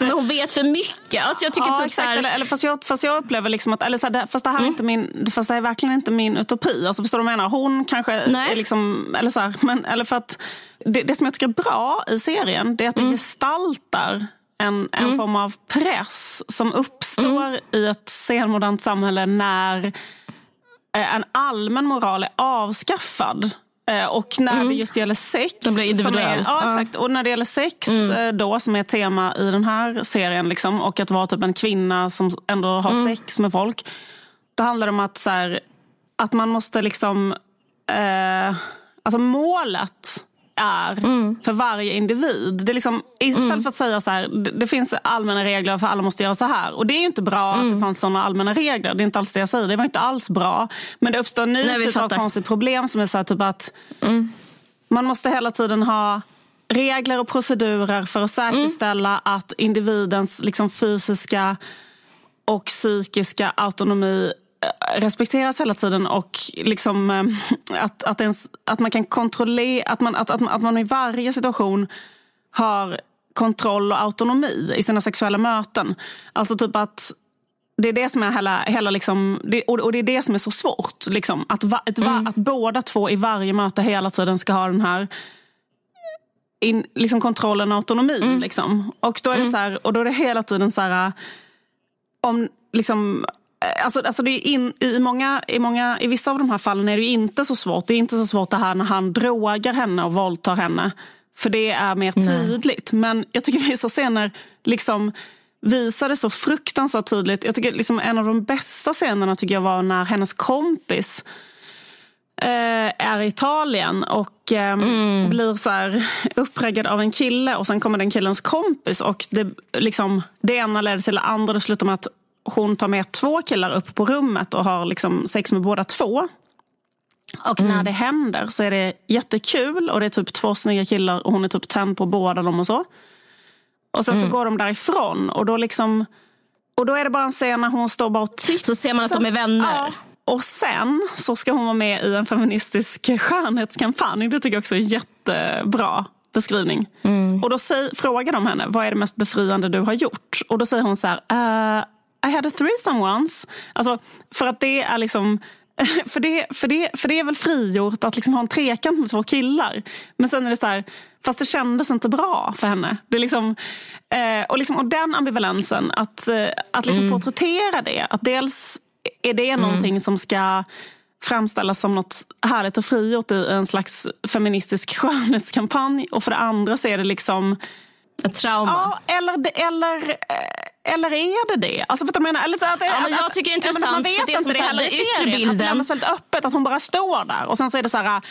Men hon vet för mycket. Alltså jag tycker ja, typ exakt. Här... Eller, eller, fast, jag, fast jag upplever liksom att, eller så här, fast, det här mm. är inte min, fast det är verkligen inte min utopi. Alltså förstår du vad jag menar? Hon kanske Nej. är liksom, eller så här, men, eller för att det, det som jag tycker är bra i serien det är att mm. det gestaltar en, en mm. form av press som uppstår mm. i ett senmodernt samhälle när eh, en allmän moral är avskaffad. Eh, och när mm. det just gäller sex. Den blir individuell. Är, ja, exakt. Och när det gäller sex mm. Eh, då, som är tema i den här serien, liksom, och att vara typ en kvinna som ändå har mm. sex med folk. Då handlar det om att, så här, att man måste liksom... Eh, alltså målet är mm. för varje individ. Det är liksom, istället mm. för att säga så här, det, det, finns allmänna regler för alla måste göra så här. Och det är inte bra mm. att det mm. fanns sådana allmänna regler. Det är inte alls det jag säger. Det var inte alls bra. Men det uppstår en ny Nej, typ av konstigt problem som är så här, typ att mm. man måste hela tiden ha regler och procedurer för att säkerställa mm. att individens liksom, fysiska och psykiska autonomi respekteras hela tiden och liksom, eh, att, att, ens, att man kan kontrollera, att man, att, att, att man i varje situation har kontroll och autonomi i sina sexuella möten. Alltså typ att det är det som är hela, hela liksom, och det är det som är så svårt. Liksom, att, va, ett, mm. att båda två i varje möte hela tiden ska ha den här in, liksom kontrollen och autonomin. Mm. Liksom. Och, då är det mm. så här, och då är det hela tiden så här om liksom alltså, alltså det är in, i, många, i, många, I vissa av de här fallen är det inte så svårt. Det är inte så svårt det här när han drogar henne och våldtar henne. För det är mer tydligt. Nej. Men jag tycker vissa scener liksom visar det så fruktansvärt tydligt. Jag tycker liksom en av de bästa scenerna tycker jag var när hennes kompis eh, är i Italien och eh, mm. blir så här uppraggad av en kille och sen kommer den killens kompis och det, liksom, det ena leder till det andra. Det slutar med att hon tar med två killar upp på rummet och har liksom sex med båda två. Och mm. när det händer så är det jättekul och det är typ två snygga killar och hon är typ tänd på båda dem och så. Och sen mm. så går de därifrån och då liksom och då är det bara en scen när hon står bara och tittar. Så ser man att de är vänner? Ja. Och sen så ska hon vara med i en feministisk skönhetskampanj. Det tycker jag också är jättebra beskrivning. Mm. Och då säger, frågar de henne, vad är det mest befriande du har gjort? Och då säger hon så här, uh, i had a threesome once. Alltså, för att det är liksom för det, för, det, för det är väl frigjort att liksom ha en trekant med två killar. Men sen är det så här, fast det kändes inte bra för henne. Det är liksom, eh, och, liksom, och den ambivalensen, att, eh, att liksom mm. porträttera det. Att dels är det mm. någonting som ska framställas som något härligt och frigjort i en slags feministisk skönhetskampanj. Och för det andra så är det liksom... Ett trauma? Ja, eller, eller eh, eller är det det? Alltså, för att jag, menar, eller så att, ja, men jag tycker det är intressant. Man vet för det som det heller yttre bilden. Att det lämnas väldigt öppet. Att hon bara står där. Och sen så är det så här...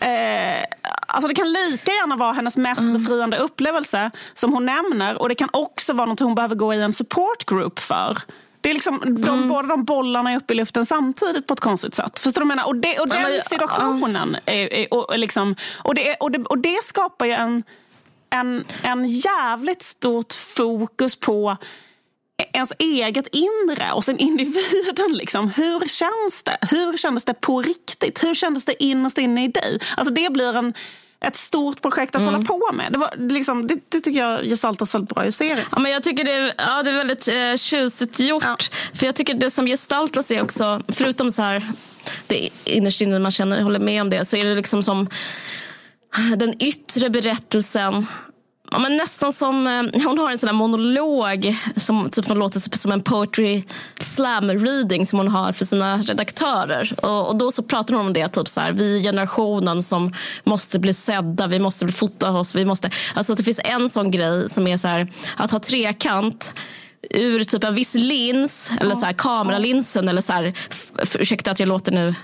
Eh, alltså det kan lika gärna vara hennes mest mm. befriande upplevelse som hon nämner. Och det kan också vara något hon behöver gå i en support group för. Det är liksom, de, mm. Båda de bollarna är uppe i luften samtidigt på ett konstigt sätt. Förstår du vad jag menar? Och, det, och den ja, men, situationen är, är, och, liksom, och, det, och, det, och det skapar ju en, en, en jävligt stort fokus på ens eget inre och sen individen. Liksom. Hur känns det? Hur kändes det på riktigt? Hur kändes det innerst inne i dig? Alltså det blir en, ett stort projekt att mm. hålla på med. Det, var, liksom, det, det tycker jag gestaltas väldigt bra i serien. Ja, men jag tycker det, ja, det är väldigt eh, tjusigt gjort. Ja. För jag tycker det som gestaltas är också, förutom så här, det innerst inne man känner, håller med om det, så är det liksom som den yttre berättelsen ja, men nästan som, eh, hon har en sån monolog som typ låter som en poetry slam reading som hon har för sina redaktörer. Och, och då så pratar hon om det, typ så här, vi är generationen som måste bli sedda, vi måste bli fota oss. Vi måste, alltså det finns en sån grej som är så här, att ha trekant ur typ en viss lins, eller så här, kameralinsen. Eller så här, ursäkta att jag låter nu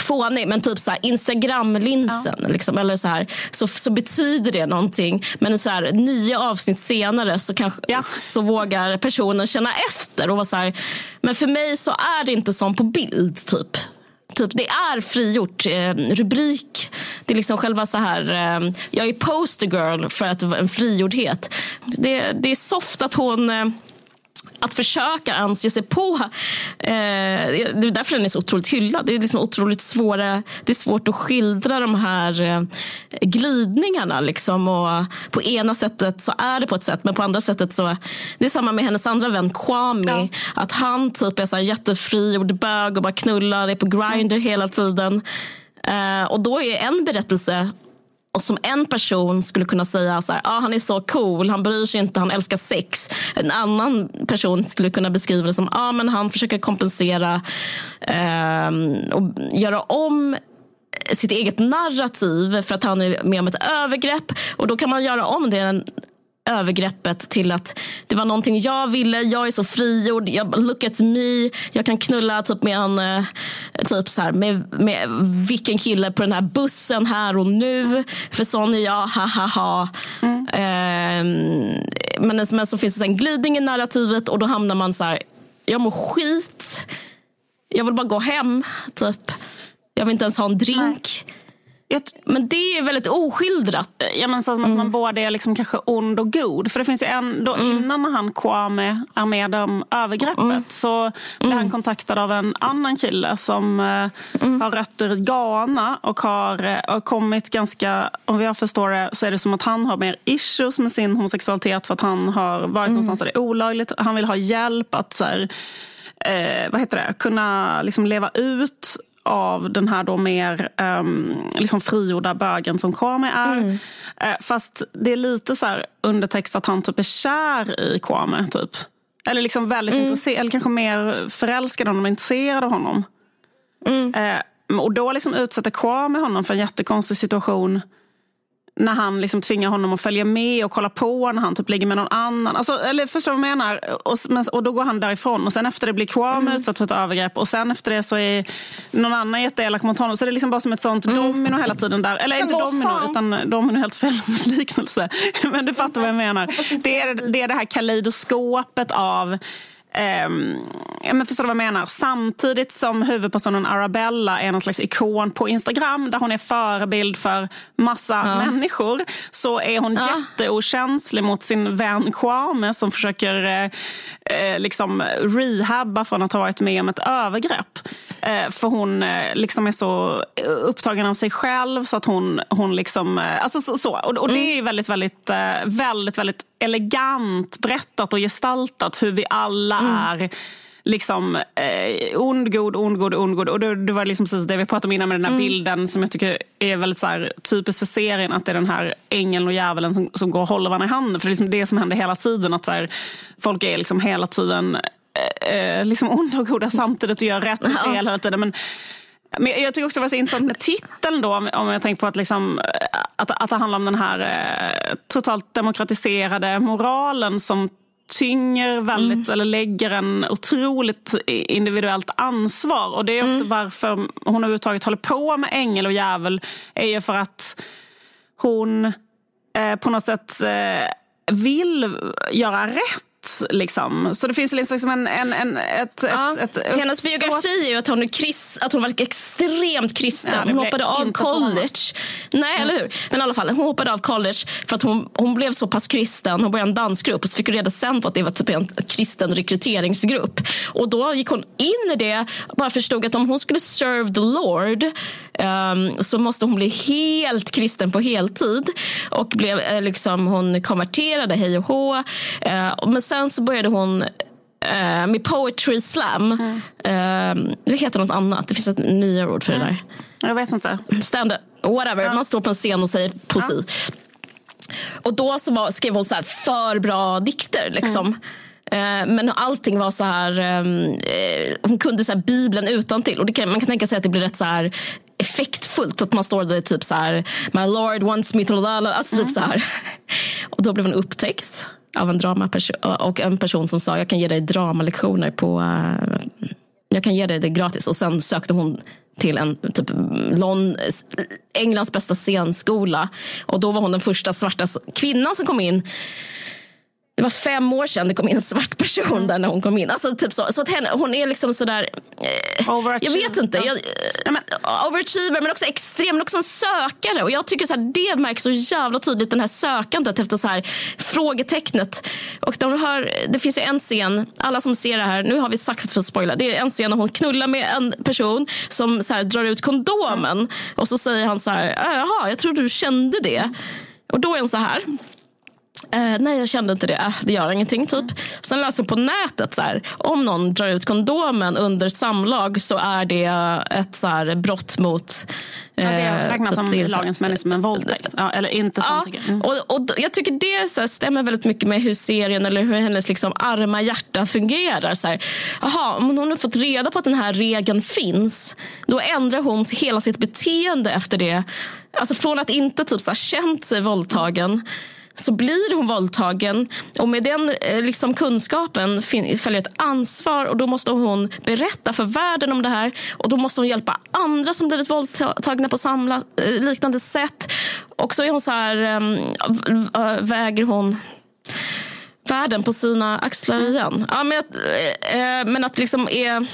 fånig, men typ så här Instagram-linsen. Ja. Liksom, eller så, här, så, så betyder det någonting. Men så här, nio avsnitt senare så, kanske, ja. så vågar personen känna efter. och vara så här, Men för mig så är det inte som på bild. typ. Typ, det är frigjort eh, rubrik. Det är liksom själva så här, eh, jag är poster girl för att en frigjordhet. Det, det är soft att hon eh, att försöka ens ge sig på. Eh, det är därför den är så otroligt hyllad. Det är, liksom otroligt svåra, det är svårt att skildra de här eh, glidningarna. Liksom. Och på ena sättet så är det på ett sätt, men på andra sättet så... Det är samma med hennes andra vän Kwame. Ja. Att han typ är så här jättefrigjord bög och bara knullar, är på grinder mm. hela tiden. Eh, och då är en berättelse och som en person skulle kunna säga så här, ah, han är så cool, han bryr sig inte, han älskar sex. En annan person skulle kunna beskriva det som ah, men han försöker kompensera eh, och göra om sitt eget narrativ för att han är med om ett övergrepp. Och då kan man göra om det övergreppet till att det var någonting jag ville. Jag är så frigjord. Jag, look at me. Jag kan knulla typ med en eh, typ så här, med, med vilken kille på den här bussen här och nu. För sån är jag. Ha ha ha. Mm. Eh, men, men så finns det en glidning i narrativet och då hamnar man så här. Jag mår skit. Jag vill bara gå hem. Typ. Jag vill inte ens ha en drink. Nej. Men det är väldigt oskildrat. Ja, men så att mm. man både är liksom kanske ond och god. För det finns ju en, då mm. innan han Kwame är med om övergreppet mm. så blir han mm. kontaktad av en annan kille som eh, mm. har rötter i Ghana och har, eh, har kommit ganska, om jag förstår det så är det som att han har mer issues med sin homosexualitet för att han har varit mm. någonstans där det är olagligt. Han vill ha hjälp att så här, eh, vad heter det, kunna liksom leva ut av den här då mer um, liksom frigjorda bögen som Kwame är. Mm. Uh, fast det är lite så här undertext att han typ är kär i Kwame. Typ. Eller liksom väldigt mm. intresserad, eller kanske mer förälskad om de är intresserade av honom. Mm. Uh, och då liksom utsätter Kwame honom för en jättekonstig situation när han liksom tvingar honom att följa med och kolla på när han typ ligger med någon annan. Alltså, eller förstår du vad jag menar? Och, och då går han därifrån och sen efter det blir Kwame mm. utsatt för ett övergrepp och sen efter det så är någon annan jätteelak mot honom. Så det är liksom bara som ett sånt mm. domino hela tiden där. Eller inte domino, fan. utan domino är helt fel liknelse. men du fattar vad jag menar. Det är det, är det här kaleidoskopet av Um, men förstår du vad jag menar? Samtidigt som huvudpersonen Arabella är någon slags ikon på Instagram där hon är förebild för massa ja. människor så är hon ja. jätteokänslig mot sin vän Kwame som försöker eh, eh, liksom rehabba från att ha varit med om ett övergrepp. Eh, för hon eh, liksom är så upptagen av sig själv så att hon, hon liksom... Eh, alltså så, så. Och, och, det mm. är väldigt, väldigt, eh, väldigt, väldigt elegant berättat och gestaltat hur vi alla mm. är liksom eh, ond, god, ond, god, ond, god. Och det, det var liksom precis det vi pratade om innan med den här mm. bilden som jag tycker är väldigt så här, typiskt för serien. Att det är den här ängeln och djävulen som, som går och håller varandra i handen. För det är liksom det som händer hela tiden. Att så här, folk är liksom hela tiden eh, eh liksom onda och goda samtidigt och gör rätt och fel hela tiden. Men, men jag tycker också det var så intressant med titeln då, om jag tänker på att, liksom, att, att det handlar om den här eh, totalt demokratiserade moralen som tynger väldigt, mm. eller lägger en otroligt individuellt ansvar. Och det är också mm. varför hon överhuvudtaget håller på med ängel och djävul. är ju för att hon eh, på något sätt eh, vill göra rätt Liksom. Så det finns liksom en, en, en, ett, ja. ett, ett, Hennes biografi är ju att hon, är krist, att hon var extremt kristen. Ja, hon hoppade av college. Nej, mm. eller hur? Men i alla fall, hon hoppade av college för att hon, hon blev så pass kristen. Hon började en dansgrupp och så fick hon reda sen på att det var typ en kristen rekryteringsgrupp. Och då gick hon in i det och bara förstod att om hon skulle serve the Lord um, så måste hon bli helt kristen på heltid. Och blev, eh, liksom, hon konverterade hej och hå. Uh, men sen så började hon uh, med poetry slam. Mm. Uh, det heter något annat. Det finns ett nyare ord för mm. det där. Jag vet inte. Stand up, whatever. Ja. Man står på en scen och säger poesi. Ja. Och då så var, skrev hon så här för bra dikter. Liksom. Mm. Men allting var så här... Ehm, eh, hon kunde så här Bibeln utan till. Och kan, Man kan tänka sig att det blir rätt så här effektfullt. Att man står där typ så här... My Lord wants me to... Alltså typ mm. så här. Och då blev hon upptäckt av en dramaperson och en person som sa jag kan ge dig dramalektioner på... Eh, jag kan ge dig det gratis. Och sen sökte hon till en typ Lon, Englands bästa scenskola. Och då var hon den första svarta kvinnan som kom in det var fem år sedan det kom in en svart person där när hon kom in. Alltså, typ så så att henne, hon är liksom sådär... Eh, jag vet inte. Jag, eh, men, overachiever men också extrem, men också en sökare. Och jag tycker så här, Det märks så jävla tydligt, den här sökandet efter så här, frågetecknet. Och de hör, det finns ju en scen, alla som ser det här, nu har vi sagt för att spoila. Det är en scen när hon knullar med en person som så här, drar ut kondomen. Och så säger han så här, jaha, jag trodde du kände det. Och då är hon så här. Eh, nej, jag kände inte det. Äh, det gör ingenting. typ. Sen läser jag på nätet så här, om någon drar ut kondomen under samlag så är det ett så här, brott mot... Eh, ja, det räknas typ, som det lagens mening som en våldtäkt. Ja, eller inte samtycke. Ja, mm. och, och, jag tycker det så här, stämmer väldigt mycket med hur serien eller hur hennes liksom, arma hjärta fungerar. Så här, aha, om hon har fått reda på att den här regeln finns då ändrar hon hela sitt beteende efter det. Alltså från att inte typ, så här, känt sig våldtagen så blir hon våldtagen. Och med den eh, liksom, kunskapen följer ett ansvar och då måste hon berätta för världen om det här. Och då måste hon hjälpa andra som blivit våldtagna på samla, eh, liknande sätt. Och så är hon så här, ehm, väger hon världen på sina axlar mm. igen. Ja, men, äh, men att liksom är,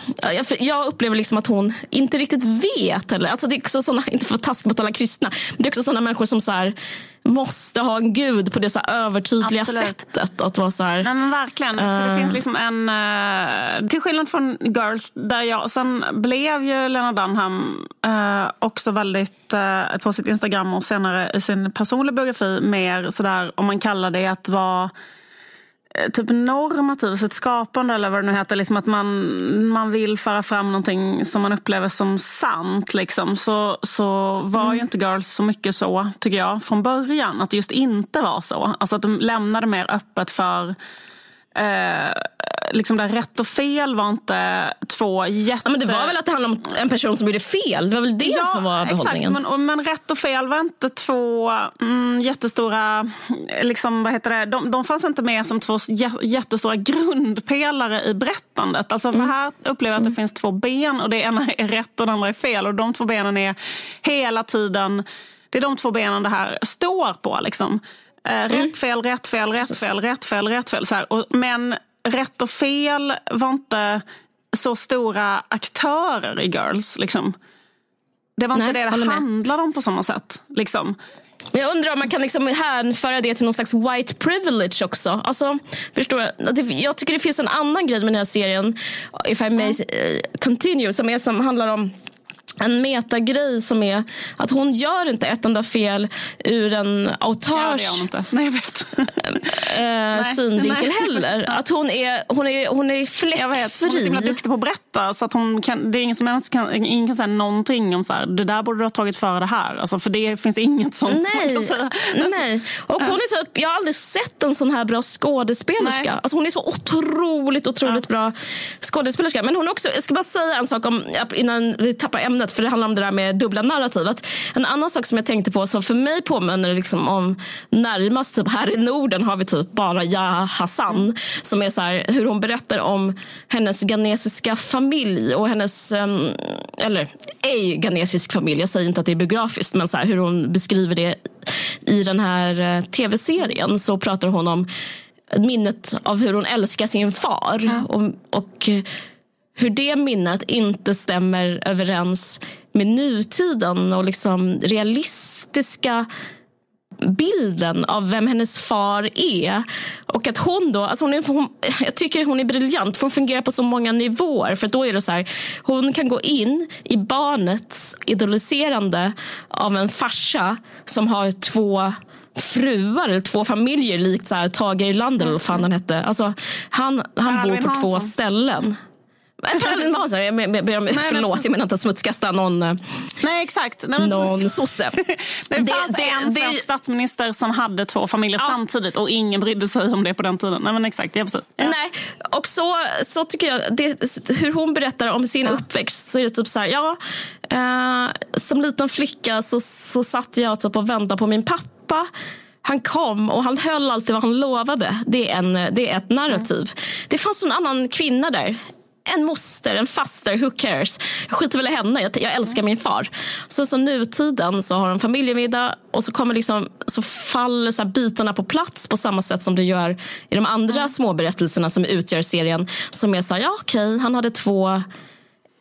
jag, upplever liksom att hon inte riktigt vet. Eller, alltså det är också såna, inte för task mot alla kristna, men det är också sådana människor som så här, måste ha en gud på det så övertydliga Absolut. sättet. Att vara så här, Nej, men verkligen. Uh, för det finns liksom en... Uh, till skillnad från Girls, där jag... Sen blev ju Lena Dunham uh, också väldigt, på sitt Instagram och senare i sin personliga biografi, mer sådär, om man kallar det att vara Eh, typ normativ, sitt skapande eller vad det nu heter. Liksom att man, man vill föra fram någonting som man upplever som sant. Liksom. Så, så var mm. ju inte Girls så mycket så, tycker jag, från början. Att det just inte var så. Alltså att de lämnade mer öppet för eh, liksom där rätt och fel var inte två jätte... Ja, men det var väl att det handlade om en person som gjorde fel? Det var väl det ja, som var behållningen? Exakt, men, men rätt och fel var inte två mm, jättestora... Liksom, vad heter det? De, de fanns inte med som två jättestora grundpelare i berättandet. Alltså, för mm. Här upplever jag att det mm. finns två ben och det ena är rätt och det andra är fel. Och de två benen är hela tiden... Det är de två benen det här står på. Liksom. Eh, rätt, mm. fel, rätt, fel, rätt, fel, rätt, fel, rätt, fel. Så här. Men rätt och fel var inte så stora aktörer i Girls. Liksom. Det var inte Nej, det det handlade om på samma sätt. Liksom. Men jag undrar om man kan liksom hänföra det till någon slags white privilege också. Alltså, förstår jag? jag tycker det finns en annan grej med den här serien, if I may mm. continue, som, är, som handlar om en metagrej som är att hon gör inte ett enda fel ur en Nej, vet. äh, synvinkel nej. heller. Att hon är, hon är, hon är fläckfri. Jag vet, hon är så himla duktig på att berätta. Så att hon kan, det är ingen som helst kan, ingen kan säga någonting om så här, det där borde du ha tagit före det här. Alltså, för det finns inget sånt nej, säga. Nej. Och hon är typ, jag har aldrig sett en sån här bra skådespelerska. Alltså, hon är så otroligt, otroligt ja. bra skådespelerska. Men hon också, jag ska bara säga en sak om, innan vi tappar ämnet ämnet för det handlar om det där med dubbla narrativet. En annan sak som jag tänkte på som för mig påminner liksom om närmast typ här i Norden har vi typ bara Ja Hassan som är så här, hur hon berättar om hennes ghanesiska familj och hennes, um, eller ej ghanesisk familj, jag säger inte att det är biografiskt men så här, hur hon beskriver det i den här uh, tv-serien så pratar hon om minnet av hur hon älskar sin far. Ja. Och, och hur det minnet inte stämmer överens med nutiden och liksom realistiska bilden av vem hennes far är. Och att hon då, alltså hon är, hon, jag tycker hon är briljant för hon fungerar på så många nivåer. För då är det så här, hon kan gå in i barnets idoliserande av en farsa som har två fruar eller två familjer likt så här, Tage Erlander eller vad fan han hette. Alltså, han han bor på två ställen. Parallellt med Hansson, jag ber om förlåt, jag menar inte att smutskasta någon, eh, Nej, exakt. Nej, någon sosse. det fanns det, en svensk statsminister som hade två familjer ja. samtidigt och ingen brydde sig om det på den tiden. Nej, men exakt, ja, precis. Ja. Nej, och så, så tycker jag, det, hur hon berättar om sin ja. uppväxt så är det typ så här, ja, eh, som liten flicka så, så satt jag typ och väntade på min pappa han kom och han höll alltid vad han lovade. Det är, en, det är ett narrativ. Mm. Det fanns en annan kvinna där en moster, en faster, who cares? Jag skiter väl i henne, jag, jag älskar min far. Sen så nutiden så har de familjemiddag och så, kommer liksom, så faller så bitarna på plats på samma sätt som det gör i de andra mm. små berättelserna som utgör serien. Som är så här, ja okej, okay, han hade två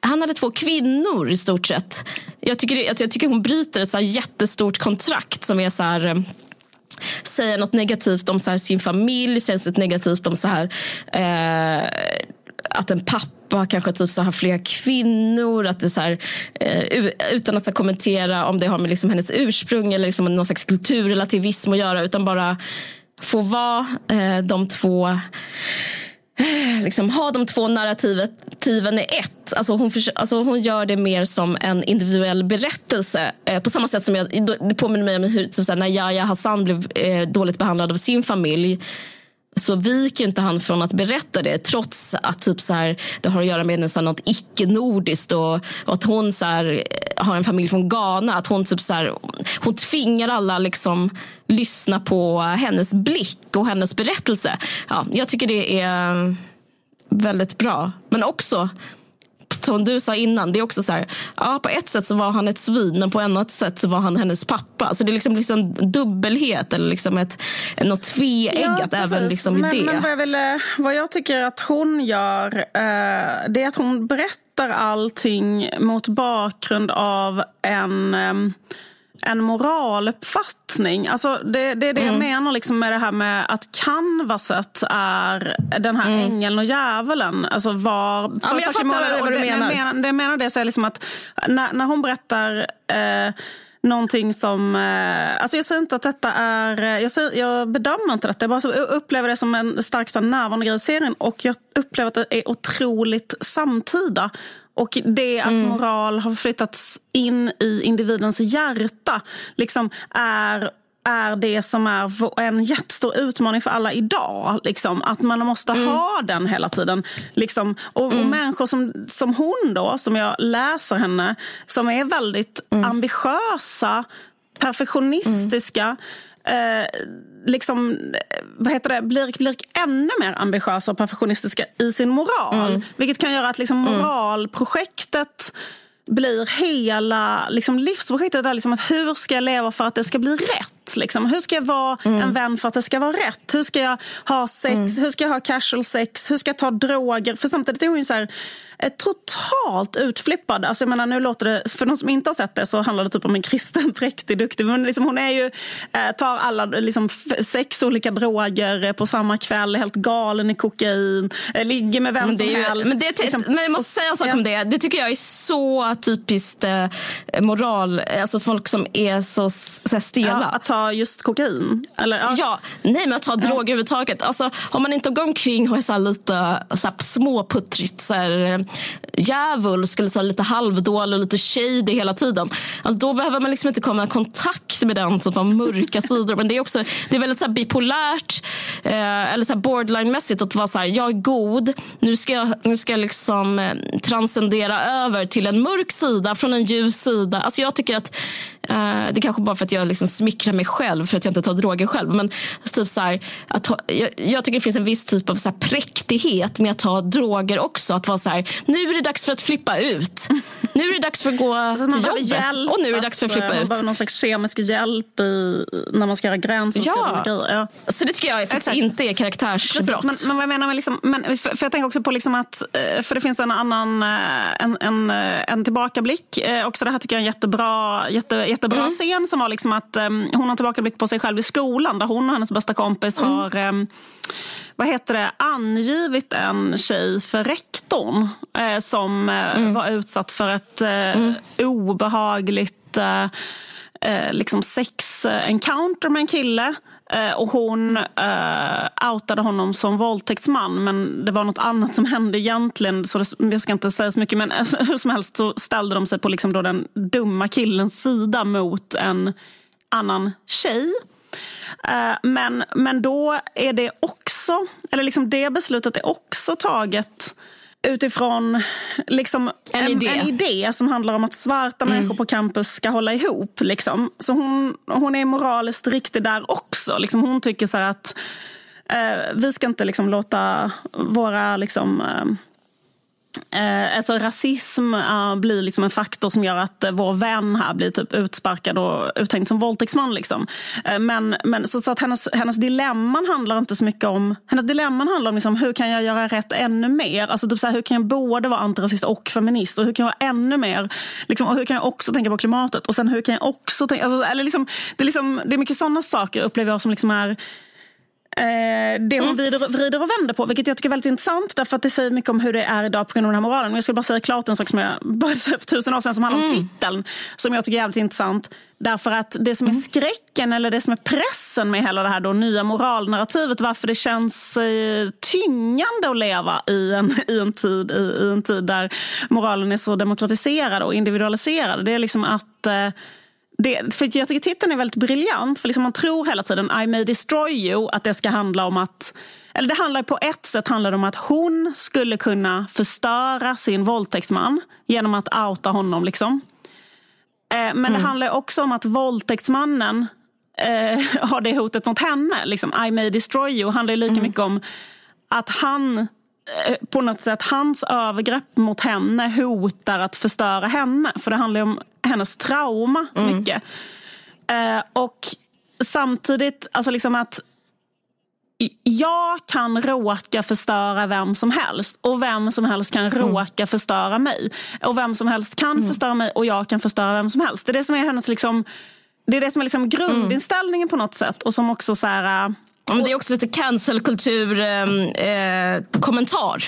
han hade två kvinnor i stort sett. Jag tycker, jag tycker hon bryter ett så jättestort kontrakt som är så här eh, säga något negativt om så sin familj, säga något negativt om så här, eh, att en pappa kanske typ så här fler kvinnor. Att det så här, eh, utan att så kommentera om det har med liksom hennes ursprung eller liksom någon slags kulturrelativism att göra. Utan bara få vara eh, de två eh, Liksom, ha de två narrativen i ett. Alltså hon, för, alltså hon gör det mer som en individuell berättelse. Eh, på samma sätt som jag, det påminner mig om hur, typ, såhär, när Yahya Hassan blev eh, dåligt behandlad av sin familj så viker inte han från att berätta det trots att typ så här, det har att göra med nästan något icke-nordiskt och, och, att hon så här, eh, har en familj från Ghana. Att hon, typ så här, hon tvingar alla liksom lyssna på hennes blick och hennes berättelse. Ja, jag tycker det är väldigt bra. Men också som du sa innan, det är också så här, ja, på ett sätt så var han ett svin men på ett annat sätt så var han hennes pappa. Så det är liksom, liksom dubbelhet eller liksom ett, något tveeggat ja, även liksom i men, det. Men vad jag, vill, vad jag tycker att hon gör, eh, det är att hon berättar allting mot bakgrund av en eh, en moraluppfattning. Alltså det, det är det mm. jag menar liksom med det här med att canvaset är den här mm. ängeln och djävulen. Alltså var, ja, men jag fattar vad du menar. Det, menar, det menar det så är liksom att när, när hon berättar eh, någonting som... Eh, alltså jag säger inte att detta är... Eh, jag, säger, jag bedömer inte detta. Jag bara upplever det som en starkt närvarande grej i serien. Och jag upplever att det är otroligt samtida. Och det att mm. moral har flyttats in i individens hjärta liksom är är det som är en jättestor utmaning för alla idag. Liksom. Att man måste mm. ha den hela tiden. Liksom. Och, mm. och, människor som, som hon, då, som jag läser henne, som är väldigt mm. ambitiösa, perfektionistiska eh, liksom, vad heter det, blir, blir ännu mer ambitiösa och perfektionistiska i sin moral. Mm. Vilket kan göra att liksom, mm. moralprojektet blir hela liksom, livsprojektet. Där, liksom, att hur ska jag leva för att det ska bli rätt? Liksom? Hur ska jag vara mm. en vän för att det ska vara rätt? Hur ska jag ha sex? Mm. Hur ska jag ha casual sex? Hur ska jag ta droger? För samtidigt är hon ju så här, totalt utflippad. Alltså jag menar, nu låter det, för de som inte har sett det så handlar det typ om en kristen, präktig, duktig. Men liksom hon är ju, eh, tar alla liksom, sex olika droger på samma kväll, helt galen i kokain, eh, ligger med vem som ju, helst. Men, det, liksom, men jag måste säga en sak ja. om det. Det tycker jag är så typiskt eh, moral, alltså folk som är så, så stela. Ja, att ta just kokain? Eller, ja. ja. nej men att ta droger överhuvudtaget. Alltså, har man inte gått omkring och är så lite så småputtrigt så här, djävulsk eller så lite halvdålig och lite shady hela tiden. Alltså då behöver man liksom inte komma i kontakt med den typen av mörka sidor. Men det är också det är väldigt så bipolärt eh, eller så borderline-mässigt att vara så här, jag är god, nu ska jag, nu ska jag liksom eh, transcendera över till en mörk sida från en ljus sida. Alltså jag tycker att eh, det kanske bara för att jag liksom smickrar mig själv för att jag inte tar droger själv. Men typ så här, att jag, jag, tycker det finns en viss typ av så här präktighet med att ta droger också. Att vara så här, nu är det dags för att flippa ut. Nu är det dags för att gå alltså, till jobbet. Hjälp, och nu är det dags för att flippa man ut. Man behöver någon slags kemisk hjälp i, när man ska göra gränser. Ja. ja. Så det tycker jag faktiskt Exakt. inte är karaktärsbrott. Men, men, vad jag menar med liksom, men, för, för, jag tänker också på liksom att, eh, för det finns en annan, eh, en, en, eh, en tillbakablick. Också det här tycker jag är en jättebra, jätte, jättebra mm. scen som var liksom att um, hon har tillbakablick på sig själv i skolan där hon och hennes bästa kompis mm. har um, vad heter det, angivit en tjej för rektorn eh, som eh, mm. var utsatt för ett eh, mm. obehagligt eh, eh liksom sex-encounter med en kille Eh, och hon uh, outade honom som våldtäktsman men det var något annat som hände egentligen. Så det, jag ska inte säga så mycket men alltså, hur som helst så ställde de sig på liksom då den dumma killens sida mot en annan tjej. Uh, men, men då är det också, eller liksom det beslutet är också taget utifrån liksom en, idé. en, idé som handlar om att svarta mm. människor på campus ska hålla ihop. Liksom. Så hon, hon är moraliskt riktig där också också. Liksom hon tycker så att eh, vi ska inte liksom låta våra liksom, eh, Eh, alltså rasism eh, blir liksom en faktor som gör att eh, vår vän här blir typ utsparkad och uthängd som våldtäktsman. Liksom. Eh, men, men, så, så att hennes, hennes dilemman handlar inte så mycket om... Hennes dilemman handlar om liksom, hur kan jag göra rätt ännu mer? Alltså, typ så här, hur kan jag både vara antirasist och feminist? Och hur kan jag vara ännu mer? Liksom, och hur kan jag också tänka på klimatet? Och sen hur kan jag också tänka... Alltså, eller liksom, det, är liksom, det är mycket sådana saker upplever jag som liksom är Eh, det hon mm. vrider, vrider och vänder på, vilket jag tycker är väldigt intressant därför att det säger mycket om hur det är idag på grund av den här moralen. Men jag skulle bara säga klart en sak som jag började säga för tusen år sedan som handlar mm. om titeln, som jag tycker är jävligt intressant. Därför att det som är mm. skräcken eller det som är pressen med hela det här då, nya moralnarrativet, varför det känns eh, tyngande att leva i en, i, en tid, i, i en tid där moralen är så demokratiserad och individualiserad. Det är liksom att eh, det, för jag tycker titeln är väldigt briljant. För liksom man tror hela tiden I may destroy you, att det ska handla om att... Eller det handlar på ett sätt handlar om att hon skulle kunna förstöra sin våldtäktsman genom att outa honom. Liksom. Eh, men mm. det handlar också om att våldtäktsmannen eh, har det hotet mot henne. Liksom, I may destroy you handlar lika mm. mycket om att han på något sätt, hans övergrepp mot henne hotar att förstöra henne. För det handlar om hennes trauma mm. mycket. Eh, och samtidigt, alltså liksom att jag kan råka förstöra vem som helst och vem som helst kan mm. råka förstöra mig. Och vem som helst kan mm. förstöra mig och jag kan förstöra vem som helst. Det är det som är hennes liksom, det är det som är liksom grundinställningen på något sätt. Och som också så här, men det är också lite cancelkultur-kommentar. Ehm, eh, kommentar.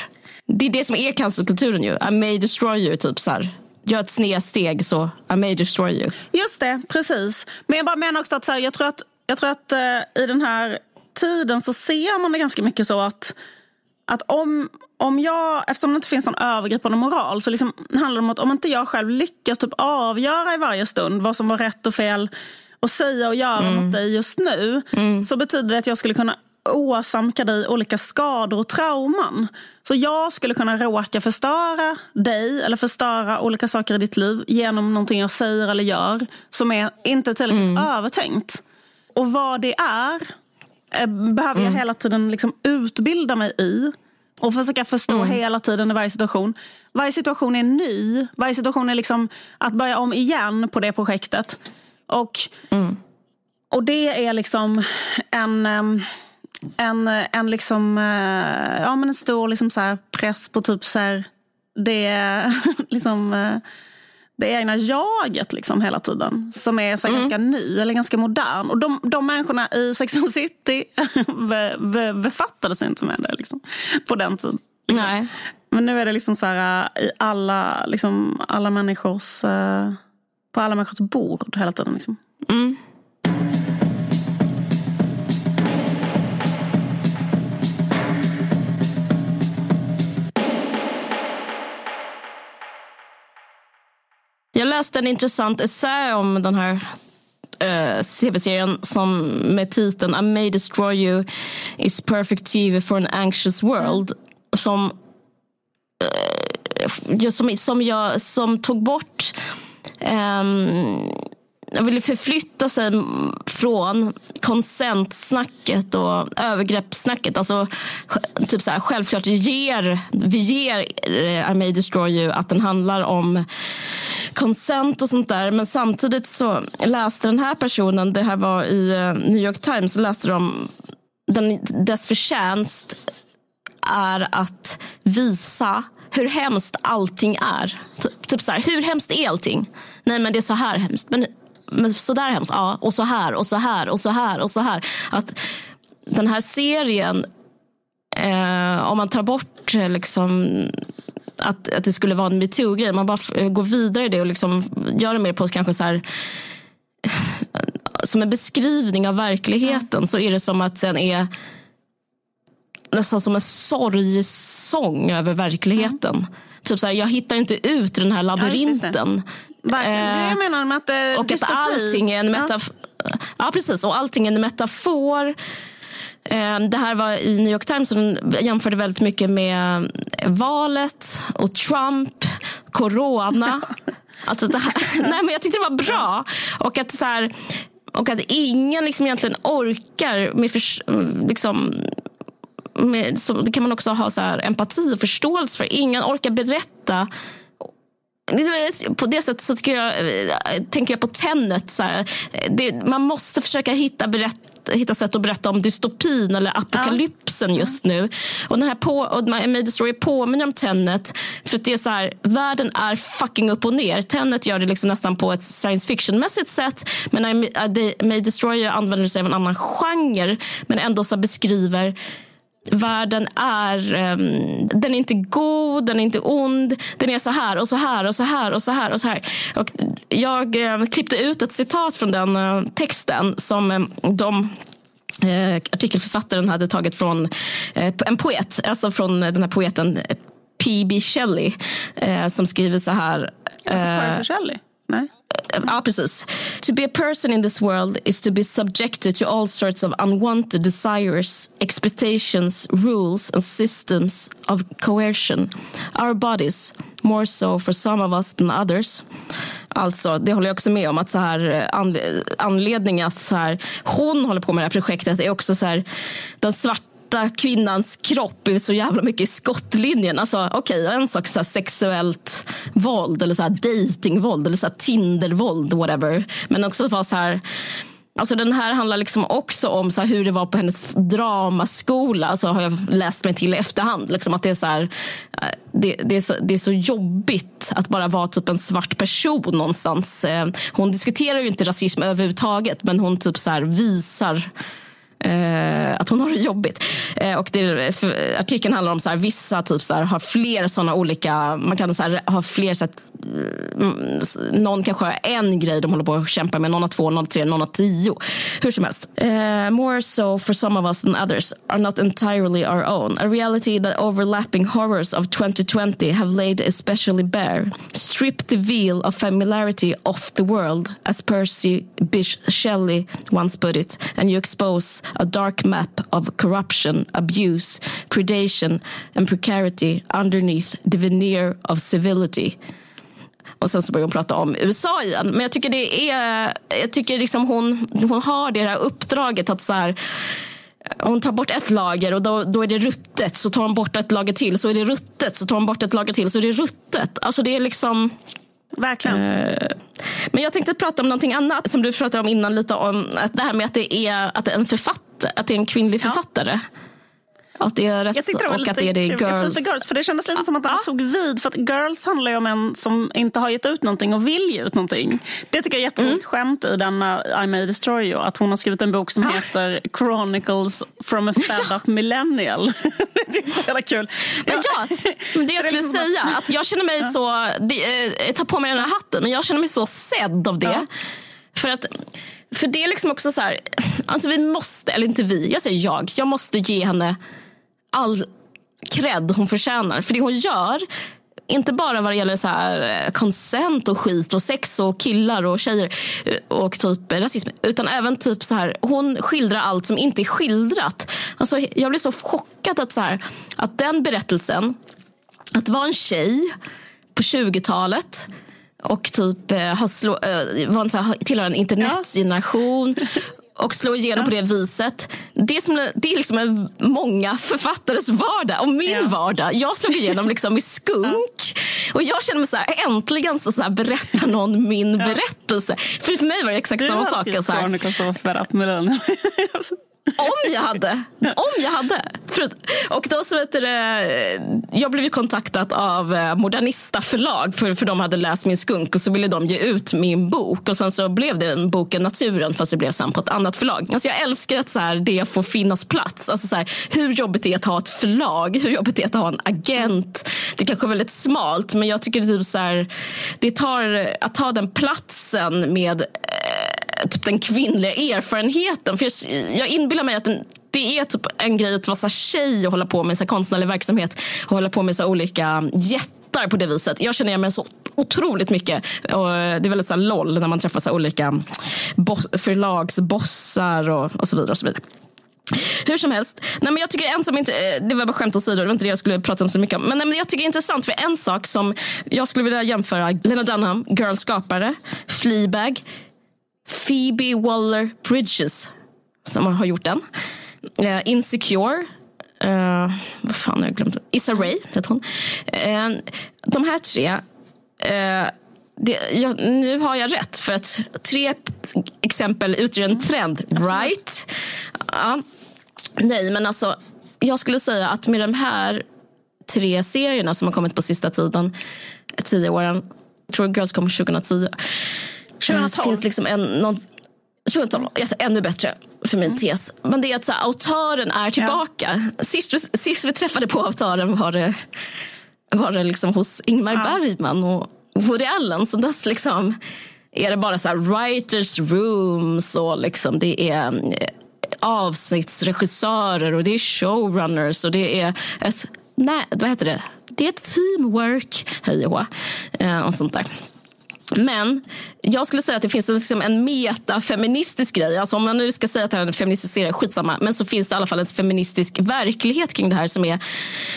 Det är det som är cancelkulturen ju. I may destroy you. Typ så här gör ett snedsteg så I may destroy you. Just det, precis. Men jag bara menar också att så här, jag tror att, jag tror att eh, i den här tiden så ser man det ganska mycket så att, att om, om jag, eftersom det inte finns någon övergripande moral så liksom handlar det om att om inte jag själv lyckas typ avgöra i varje stund vad som var rätt och fel att säga och göra mm. mot dig just nu mm. så betyder det att jag skulle kunna åsamka dig olika skador och trauman. Så jag skulle kunna råka förstöra dig eller förstöra olika saker i ditt liv genom någonting jag säger eller gör som är inte tillräckligt mm. övertänkt. Och vad det är eh, behöver jag mm. hela tiden liksom utbilda mig i och försöka förstå mm. hela tiden i varje situation. Varje situation är ny. Varje situation är liksom att börja om igen på det projektet. Och, mm. och det är liksom en... En, en, liksom, eh, ja, men en stor liksom så här press på typ så här, det, liksom, eh, det egna jaget liksom hela tiden. Som är så mm. ganska ny eller ganska modern. Och de, de människorna i Sex and City befattade sig inte med det liksom, på den tiden. Liksom. Nej. Men nu är det liksom så här, i alla, liksom, alla människors, eh, på alla människors bord hela tiden. Liksom. Mm. Jag läste en intressant essä om den här uh, tv-serien som med titeln I may destroy you is perfect TV for an anxious world. Som, uh, som, som, jag, som tog bort um, jag ville förflytta sig från konsentsnacket och övergreppssnacket. Alltså, typ så här, självklart ger, vi ger eh, I may destroy you att den handlar om konsent och sånt där. Men samtidigt så läste den här personen, det här var i eh, New York Times, så läste de den, dess förtjänst är att visa hur hemskt allting är. Typ så här, hur hemskt är allting? Nej men det är så här hemskt. Men, men så där hemskt? Ja, och så här och så här och så här och så här. Att den här serien, eh, om man tar bort liksom att, att det skulle vara en metoo-grej. Man bara går vidare i det och liksom gör det mer på kanske så här som en beskrivning av verkligheten så är det som att den är nästan som en sorgsång över verkligheten. Mm. Typ så här, jag hittar inte ut ur den här labyrinten. Ja, det. Eh, jag menar med att det och att allting är en metafor. Ja. ja. precis. Och allting är en metafor. Eh, det här var i New York Times och den jämförde väldigt mycket med valet och Trump, corona. Alltså det här, nej men jag tyckte det var bra. Och att, så här, och att ingen liksom egentligen orkar med för, liksom, med, så, det kan man också ha så här, empati och förståelse för. Ingen orkar berätta på det sättet så jag, eh, tänker jag på Tenet. Så det, man måste försöka hitta, berätt, hitta sätt att berätta om dystopin eller apokalypsen ja. just nu. Och den här på, och Made the Story påminner om Tenet. För att det är så här, världen är fucking upp och ner. Tenet gör det liksom nästan på ett science fiction-mässigt sätt. Men Made the Story använder sig av en annan genre. Men ändå så beskriver världen är, um, den är inte god, den är inte ond. Den är så här och så här och så här och så här. Och så här. Och jag uh, klippte ut ett citat från den uh, texten som um, de uh, artikelförfattaren hade tagit från en poet, alltså från den här poeten P.B. Shelley som skriver så här. Alltså Percy Shelley? Nej. Ja, precis. To be a person in this world is to be subjected to all sorts of unwanted desires, expectations, rules and systems of coercion. Our bodies, more so for some of us than others. Alltså, det håller jag också med om. att så här, eh, Anledningen att så här, hon håller på med det här projektet är också så här, den svarta svarta kvinnans kropp är så jävla mycket i skottlinjen. Alltså, Okej, okay, en sak så sexuellt våld eller så här datingvåld eller så här Tindervåld, whatever. Men också vara så här Alltså den här handlar liksom också om så hur det var på hennes dramaskola. Alltså har jag läst mig till i efterhand. Liksom att det, är så här, eh, det, det, är så, det är så jobbigt att bara vara typ en svart person någonstans. Eh, hon diskuterar ju inte rasism överhuvudtaget men hon typ så visar Eh, att hon har det jobbigt. Eh, och det, för, artikeln handlar om så här, vissa typ så här, har fler såna olika, man kan så här, ha fler så här, mm, någon kanske har en grej de håller på att kämpa med, någon har två, någon har tre, någon har tio. Hur som helst. Eh, more so for some of us than others are not entirely our own. A reality that overlapping horrors of 2020 have laid especially bare. Strip the veil of familiarity off the world, as Percy Bysshe Shelley once put it, and you expose a dark map of corruption, abuse, predation and precarity underneath the veneer of civility. Och sen så börjar hon prata om USA igen. Men jag tycker det är, jag tycker liksom hon, hon har det här uppdraget att så här, hon tar bort ett lager och då, då är det ruttet. Så tar hon bort ett lager till så är det ruttet. Så tar hon bort ett lager till så är det ruttet. Alltså det är liksom... Verkligen. Eh, men jag tänkte prata om någonting annat som du pratade om innan. lite om att Det här med att det är, att det är, en, författ, att det är en kvinnlig författare. Att det är rätt jag tyckte det och att det är det girls. girls. För det kändes lite som att han tog vid. För att Girls handlar ju om en som inte har gett ut någonting och vill ge ut någonting. Det tycker jag är jätteroligt mm. skämt i den I May Destroy You. Att hon har skrivit en bok som ah. heter Chronicles from a fed up millennial. det är så jävla kul. Men ja, det jag skulle liksom säga. Att jag känner mig så, det, eh, ta på mig den här hatten. Och jag känner mig så sedd av det. För att för det är liksom också så här, alltså vi måste, eller inte vi, jag säger jag, jag måste ge henne all cred hon förtjänar. För det hon gör, inte bara vad det gäller så här konsent eh, och skit och sex och killar och tjejer eh, och typ rasism. Utan även typ så här, hon skildrar allt som inte är skildrat. Alltså, jag blir så chockad att, så här, att den berättelsen, att vara en tjej på 20-talet och typ eh, har slå, var en, så här, tillhör en internetgeneration och slå igenom ja. på det viset. Det är, som, det är liksom en, många författares vardag och min ja. vardag. Jag slog igenom liksom i skunk ja. och jag känner mig så här, äntligen så, så här, berättar någon min berättelse. För för mig var det exakt du samma sak. Du har skrivit Chronicles of Fed Om jag hade. Om jag hade. Och då så vet du, jag blev kontaktad av eh, Modernista förlag för, för de hade läst min skunk och så ville de ge ut min bok. Och sen så blev det en boken Naturen fast det blev sen på ett annat förlag. Alltså jag älskar att så här, det får finnas plats. Alltså så här, hur jobbigt det är att ha ett förlag, hur jobbigt det är att ha en agent. Det kanske är väldigt smalt men jag tycker typ så här, det tar, att ta den platsen med eh, typ den kvinnliga erfarenheten. För jag, jag inbillar mig att den, det är typ en grej att vara så tjej och hålla på med så konstnärlig verksamhet. Och hålla på med så olika jättar på det viset. Jag känner mig så otroligt mycket. Och det är väldigt så LOL när man träffar så olika förlagsbossar och, och så vidare. Och så vidare. Hur som helst. Nej, men jag tycker en som inte, eh, det var bara skämt åsido, det var inte det jag skulle prata om så mycket om. Men, nej, men jag tycker det är intressant för en sak som jag skulle vilja jämföra Lena Dunham, Girls skapare, Fleabag, Phoebe Waller-Bridges som har gjort den. Uh, Insecure, uh, vad fan har jag glömt? Issa Rae heter hon. Uh, de här tre uh, det, jag, nu har jag rätt, för att tre exempel utgör en trend. Right? Ja. Nej, men alltså, jag skulle säga att med de här tre serierna som har kommit på sista tiden, tio åren, jag tror Girls kom 2010. 2012. Det finns liksom en, någon, 2012, ännu bättre för min mm. tes. Men det är att så här, autören är tillbaka. Ja. Sist, sist vi träffade på autören var det, var det liksom hos Ingmar ja. Bergman och Woody Allen. Så dess liksom är det bara så writers rooms och liksom det är eh, avsnittsregissörer och det är showrunners och det är ett, nej, vad heter det? Det är ett teamwork, hej och eh, och sånt där. Men jag skulle säga att det finns en, liksom en metafeministisk grej. Alltså om man nu ska säga att det är en feministisk serie, skitsamma. Men så finns det i alla fall en feministisk verklighet kring det här som är...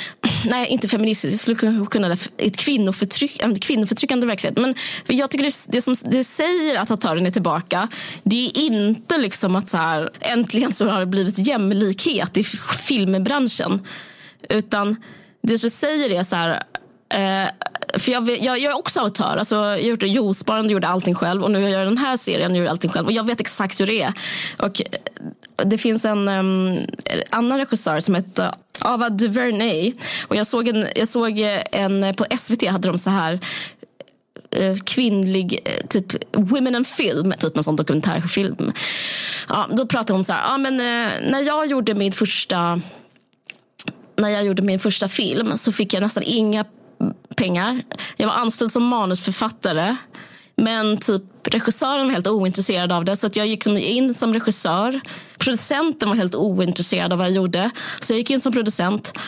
Nej, inte feministisk. Jag skulle kunna ett kvinnoförtryck, en kvinnoförtryckande verklighet. Men jag tycker det, det som det säger att autören är tillbaka, det är inte liksom att så här, äntligen så har det blivit jämlikhet i filmbranschen. Utan det som säger är så här... Eh, för jag, jag, jag är också autör. Alltså, jag gjorde juicebaren gjorde allting själv och nu gör jag den här serien och gör allting själv. Och jag vet exakt hur det är. Och eh, det finns en um, annan regissör som heter Ava DuVernay. Och jag såg en, jag såg eh, en på SVT hade de så här kvinnlig, typ Women and Film, typ en sån dokumentärfilm. Ja, då pratade hon så här, ja, men, eh, när jag gjorde min första när jag gjorde min första film så fick jag nästan inga pengar. Jag var anställd som manusförfattare. Men typ regissören var helt ointresserad av det. Så att jag gick in som regissör. Producenten var helt ointresserad av vad jag gjorde. Så jag gick in som producent.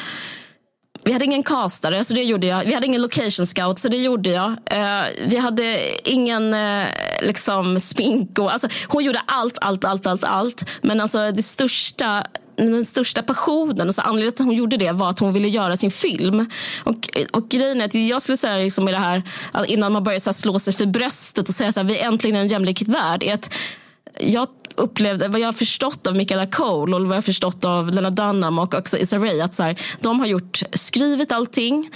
Vi hade ingen castare, så det gjorde jag. Vi hade ingen location scout, så det gjorde jag. Uh, vi hade ingen uh, liksom smink. Och, alltså, hon gjorde allt, allt, allt, allt, allt. Men alltså, det största den största passionen, alltså anledningen till att hon gjorde det var att hon ville göra sin film. Och, och grejen är att jag skulle säga liksom i det här, innan man börjar så slå sig för bröstet och säga att vi är äntligen en jämlik värld, är att jag upplevde, vad jag har förstått av Michaela Cole och vad jag har förstått av Lena Dunham och också Issa Rae, att så här, de har gjort, skrivit allting,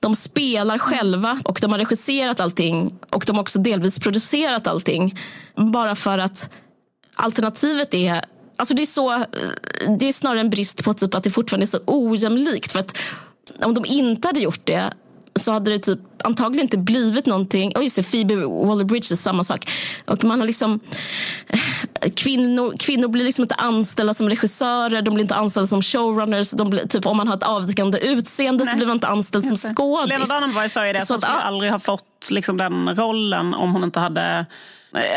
de spelar själva och de har regisserat allting och de har också delvis producerat allting. Bara för att alternativet är Alltså det, är så, det är snarare en brist på typ att det fortfarande är så ojämlikt. För att om de inte hade gjort det så hade det typ antagligen inte blivit någonting. Och just det, Phoebe Waller-Bridge samma sak. Och man har liksom, kvinnor, kvinnor blir liksom inte anställda som regissörer, de blir inte anställda som showrunners. De blir, typ, om man har ett avvikande utseende Nej. så blir man inte anställd som skådis. Lena Dunham sa ju det, att hon skulle aldrig ha fått liksom, den rollen om hon inte hade Eh,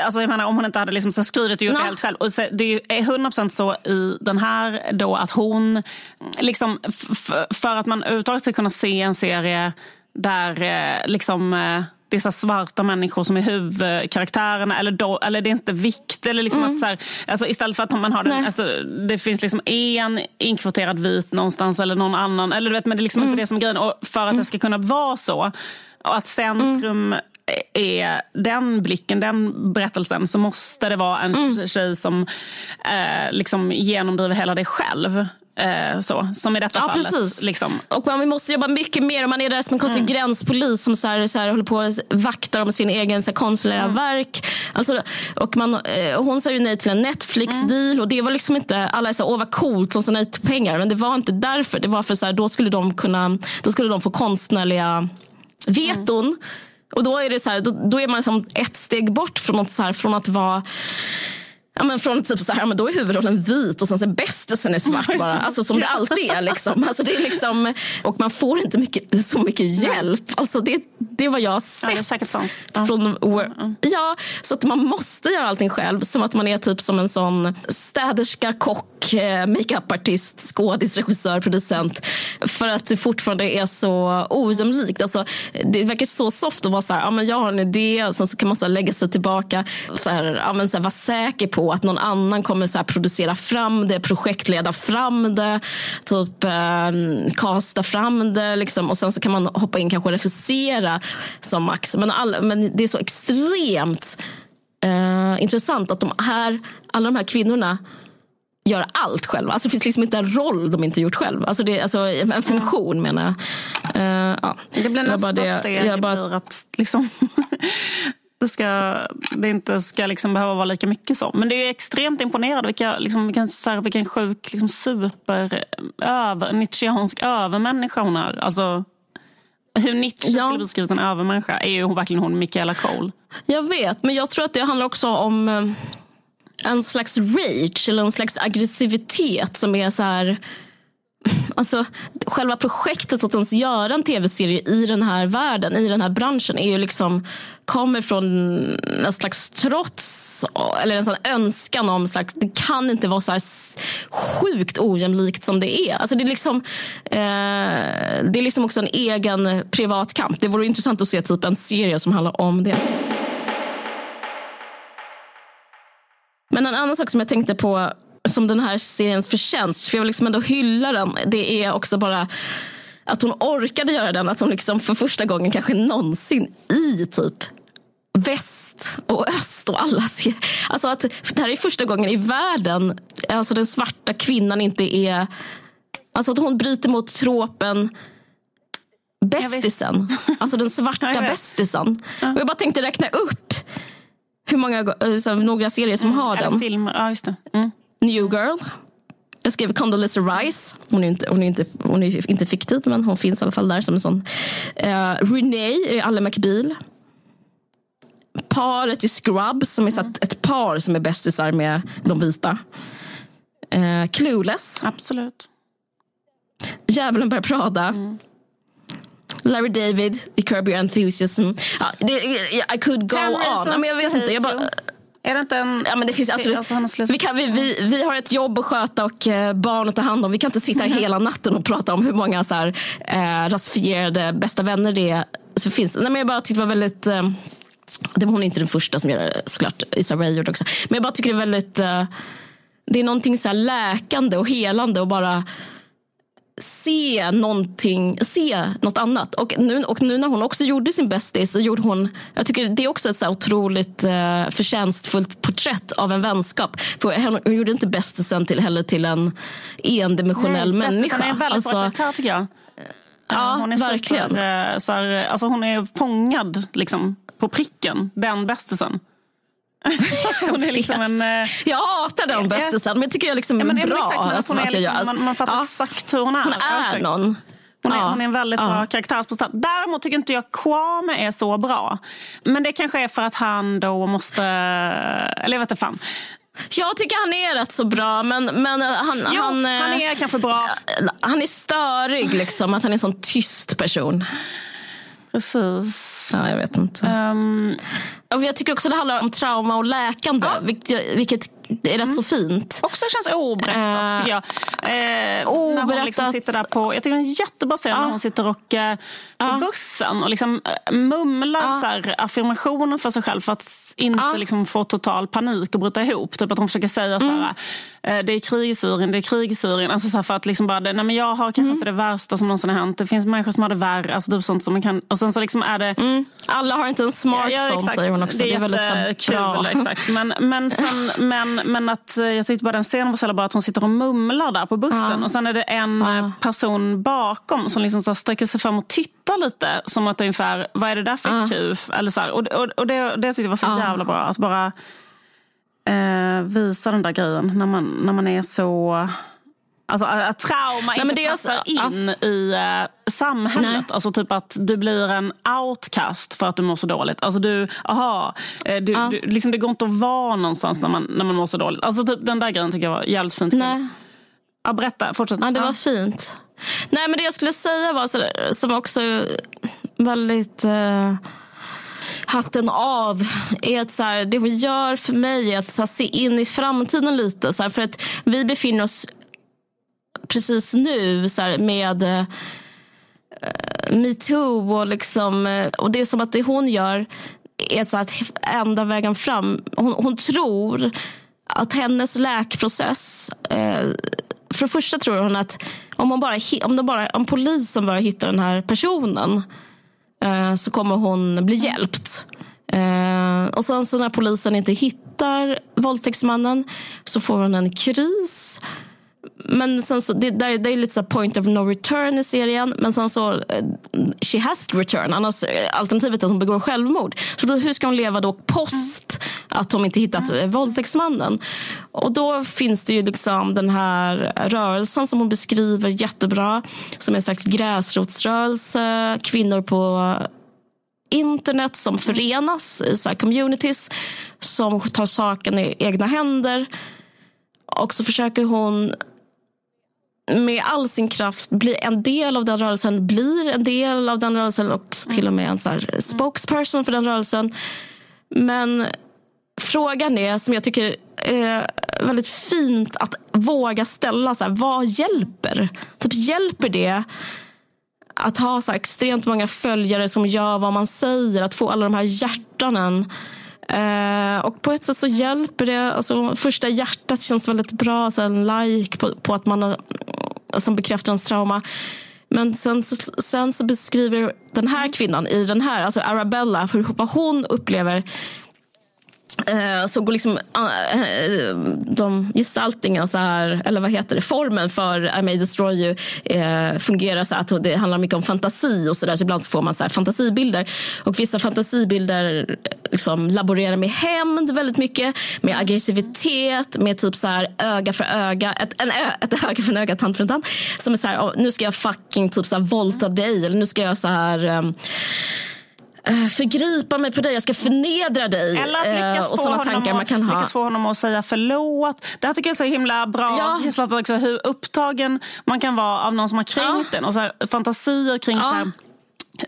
alltså jag menar, om hon inte hade liksom skrivit och gjort no. det helt själv. Och så, det är 100% så i den här då att hon, liksom, för att man överhuvudtaget ska kunna se en serie där eh, liksom eh, det är så svarta människor som är huvudkaraktärerna. Eller, då, eller det är inte vikt. Eller liksom mm. att så här, alltså istället för att man har den, alltså, det finns liksom en inkvoterad vit någonstans eller någon annan. Eller, du vet, men det är liksom mm. inte det som är grejen. Och för att mm. det ska kunna vara så och att centrum mm är den blicken, den berättelsen så måste det vara en mm. tjej som eh, liksom genomdriver hela det själv. Eh, så, som i detta ja, fallet. Precis. Liksom. Och man måste jobba mycket mer om man är där som en konstig mm. gränspolis som så här, så här, håller på och vaktar om sin egen så här, konstnärliga mm. verk. Alltså, och man, eh, hon sa ju nej till en Netflix-deal mm. och det var liksom inte, alla är så åh vad coolt, hon sa nej till pengar. Men det var inte därför. Det var för så här, då skulle de kunna, då skulle de få konstnärliga veton. Och då är det så här, då, då, är man som ett steg bort från, något så här, från att vara Ja, men från typ så här, men då är huvudrollen vit och sen så bästisen är svart bara. Alltså som det alltid är. Liksom. Alltså, det är liksom, och man får inte mycket, så mycket hjälp. Alltså, det, det vad jag har sett. Ja. Från, ja, så att man måste göra allting själv. Som att man är typ som en sån städerska, kock, eh, makeupartist, skådis, regissör, producent. För att det fortfarande är så ojämlikt. Alltså, det verkar så soft att vara så här, ja, men jag har en idé, så kan man så lägga sig tillbaka. Så här, ja, men så här, vara säker på att någon annan kommer så producera fram det, projektleda fram det, typ eh, kasta fram det. Liksom. Och sen så kan man hoppa in kanske och regissera som Max. Men, all, men det är så extremt eh, intressant att de här, alla de här kvinnorna gör allt själva. Alltså det finns liksom inte en roll de inte gjort själv. Alltså det, alltså en funktion menar jag. Uh, ja. Det blir nästa det, steg. Jag bara... blir att liksom det, ska, det inte ska liksom behöva vara lika mycket så. Men det är extremt imponerande vilka, liksom, vilken, så här, vilken sjuk liksom, super över, nietzscheansk övermänniska hon är. Alltså, hur Nietzsche ja. skulle beskrivit en övermänniska är ju hon, verkligen hon Michaela Cole. Jag vet, men jag tror att det handlar också om eh, en slags rage eller en slags aggressivitet som är så här Alltså, själva projektet att ens göra en tv-serie i den här världen, i den här branschen, är ju liksom, kommer från en slags trots eller en sån önskan om slags, det kan inte vara så här sjukt ojämlikt som det är. Alltså det, är liksom, eh, det är liksom också en egen privat kamp. Det vore intressant att se typ en serie som handlar om det. Men en annan sak som jag tänkte på som den här seriens förtjänst, för jag vill liksom ändå hylla den, det är också bara att hon orkade göra den. Att hon liksom för första gången kanske någonsin i typ väst och öst och alla ser. Alltså att det här är första gången i världen alltså den svarta kvinnan inte är... Alltså att hon bryter mot tropen bästisen. Alltså den svarta bästisen. Ja. Och jag bara tänkte räkna upp hur många, alltså, några serier som mm, har den. Filmer. Ja, just det. Mm. New Girl. Jag skrev Condoleezza Rice. Hon är, inte, hon, är inte, hon är inte fiktiv, men hon finns i alla fall där som en sån. Uh, Renee, Alle McBeal. Paret i Scrubs, som är så ett par som är bästisar med de vita. Uh, Clueless. Absolut. Djävulen börjar prada. Mm. Larry David i Curb Your Enthusiasm. Ja, det, I could go on. Men jag vet inte. Jag bara, är det inte en... Ja, men det finns, alltså, alltså vi, kan, vi, vi, vi har ett jobb att sköta och eh, barn att ta hand om. Vi kan inte sitta här mm. hela natten och prata om hur många så här, eh, rasifierade bästa vänner det. Så finns. Nej, men jag bara tyckte det var väldigt... Eh, det var hon inte den första som gör det såklart. Rae gjorde också. Men jag bara tycker det är väldigt... Eh, det är någonting så läkande och helande och bara se någonting, se något annat. Och nu, och nu när hon också gjorde sin bästis så gjorde hon, jag tycker det är också ett så otroligt eh, förtjänstfullt porträtt av en vänskap. För hon, hon gjorde inte bästisen till, heller till en endimensionell Nej, människa. Är väldigt alltså, bra tycker jag. Ja, hon är verkligen. Super, eh, så här, alltså hon är fångad liksom, på pricken, den bästisen. Hon är liksom en, eh, jag hatar den bästisen, men jag tycker jag liksom är ja, bra. Exakt, alltså, hon är liksom, man, man fattar ja. exakt hur hon är. Hon är någon. Hon är, ja. hon är en väldigt ja. bra karaktärsbostad. Däremot tycker inte jag Kwame är så bra. Men det kanske är för att han då måste... Eller jag vet inte fan. Jag tycker han är rätt så bra, men, men han, jo, han, han är kanske bra. Han är störig, liksom, att han är en sån tyst person. Precis. Ja, jag vet inte. Um, och jag tycker också det handlar om trauma och läkande, ja. vilket, vilket är rätt mm. så fint. Också känns oberättat uh, tycker jag. Eh, oberättat. När hon liksom sitter där på, jag tycker det är en jättebra scen uh. när hon sitter och, eh, på uh. bussen och liksom eh, mumlar så här, affirmationer för sig själv för att inte liksom, få total panik och bryta ihop. Typ att hon försöker säga mm. så här, mm. det är krig i Syrien, det är krig i Syrien. Alltså, så här, för att liksom bara, nej, men jag har kanske mm. inte det värsta som någonsin har hänt. Det finns människor som har det värre. Alltså, typ sånt som man kan, och sen så liksom är det... Mm. Alla har inte en smartphone ja, ja, säger hon också. Det är, det är väldigt så bra. Exakt. Men, men, sen, men, men att eh, jag tyckte bara den scenen var så bra att hon sitter och mumlar där på bussen. Ja. Och sen är det en ja. Eh, person bakom som liksom så sträcker sig fram och tittar lite. Som att ungefär, vad är det där för ja. kuf? Eller så här. Och, och, och det, det tyckte jag var så ja. jävla bra. Att bara eh, visa den där grejen när man, när man är så Alltså att trauma Nej, inte det passar så, in ja. i uh, samhället. Nej. Alltså typ att du blir en outcast för att du mår så dåligt. Alltså du, aha, eh, du, ja. du, liksom det går inte att vara någonstans när man, när man mår så dåligt. Alltså typ, den där grejen tycker jag var jävligt fint. Nej. Ja, berätta, fortsätt. Ja, det var fint. Nej men det jag skulle säga var så, som också väldigt uh, hatten av. Är att så här, det hon gör för mig är att så här, se in i framtiden lite. Så här, för att vi befinner oss precis nu så här, med uh, metoo och, liksom, uh, och det är som att det hon gör är så att enda vägen fram. Hon, hon tror att hennes läkprocess uh, för det första tror hon att om, man bara, om, de bara, om polisen bara hittar den här personen eh, så kommer hon bli hjälpt. Eh, och sen så när polisen inte hittar våldtäktsmannen så får hon en kris men sen så, det, det, är lite så point of no return i serien. Men sen så, eh, she has to return. Annars, eh, alternativet är att hon begår självmord. Så då, hur ska hon leva då post att hon inte hittat mm. våldtäktsmannen? Och då finns det ju liksom den här rörelsen som hon beskriver jättebra. Som är slags gräsrotsrörelse. Kvinnor på internet som förenas i så communities. Som tar saken i egna händer. Och så försöker hon med all sin kraft bli en del av den rörelsen, blir en del av den rörelsen och till och med en så här spokesperson för den rörelsen. Men frågan är, som jag tycker är väldigt fint att våga ställa, så här, vad hjälper? Typ hjälper det att ha så extremt många följare som gör vad man säger, att få alla de här hjärtanen Eh, och på ett sätt så hjälper det. Alltså, första hjärtat känns väldigt bra. Alltså en like på, på att man har, som bekräftar hans trauma. Men sen, sen så beskriver den här kvinnan i den här, alltså Arabella, hur vad hon upplever Eh, så går liksom ah, eh, de gestaltningen, så här, eller vad heter det, formen för I may destroy you uh, fungerar så att det handlar mycket om fantasi och så där. Så ibland så får man så här fantasibilder. Och vissa fantasibilder liksom laborerar med hämnd väldigt mycket, med aggressivitet, med typ så här öga för öga, ett, en ö, ett öga för en öga, tand för en tand. Som är så här, nu ska jag fucking typ så här våldta dig eller nu ska jag så här um, förgripa mig på dig, jag ska förnedra dig. Eller att lyckas, eh, och få, tankar man kan ha. få honom att säga förlåt. Det här tycker jag är så himla bra. Ja. Också hur upptagen man kan vara av någon som har kränkt ja. en. Och så här, fantasier kring ja. så här,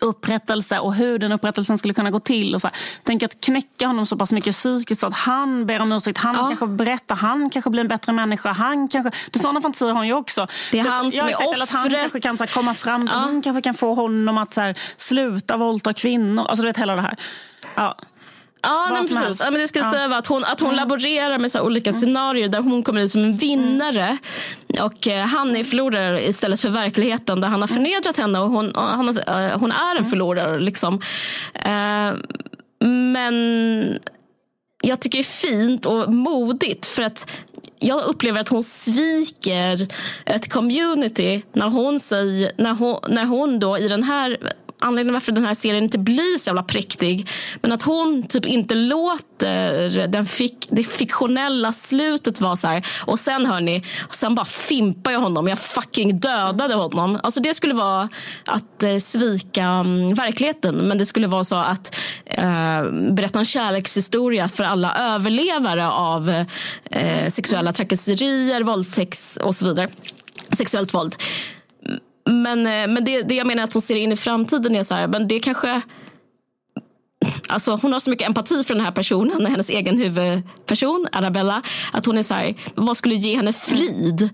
upprättelse och hur den upprättelsen skulle kunna gå till. Och så här. Tänk att knäcka honom så pass mycket psykiskt så att han ber om ursäkt. Han ja. kanske berättar, han kanske blir en bättre människa. Han kanske, det sådana fantasier har hon ju också. Det är han som är offret. Att han kanske kan så här, komma fram, ja. hon kanske kan få honom att så här, sluta våldta kvinnor. Alltså du vet hela det här. Ja. Ja, nej, precis. Ja, men det ska ja. säga att hon, att hon mm. laborerar med så olika mm. scenarier där hon kommer ut som en vinnare mm. och eh, han är förlorare istället för verkligheten där han har förnedrat henne och hon, och han, uh, hon är en mm. förlorare. Liksom. Uh, men jag tycker det är fint och modigt för att jag upplever att hon sviker ett community när hon, säger, när hon, när hon då i den här anledningen varför den här serien inte blir så jävla präktig. Men att hon typ inte låter den fik det fiktionella slutet vara så här. Och sen hörni, sen bara fimpar jag honom. Jag fucking dödade honom. Alltså det skulle vara att eh, svika um, verkligheten. Men det skulle vara så att eh, berätta en kärlekshistoria för alla överlevare av eh, sexuella trakasserier, våldtäkt och så vidare. Sexuellt våld. Men, eh, men det, det jag menar att hon ser in i framtiden är så här, men det kanske Alltså hon har så mycket empati för den här personen, hennes egen huvudperson Arabella. Att hon är så här, vad skulle ge henne frid?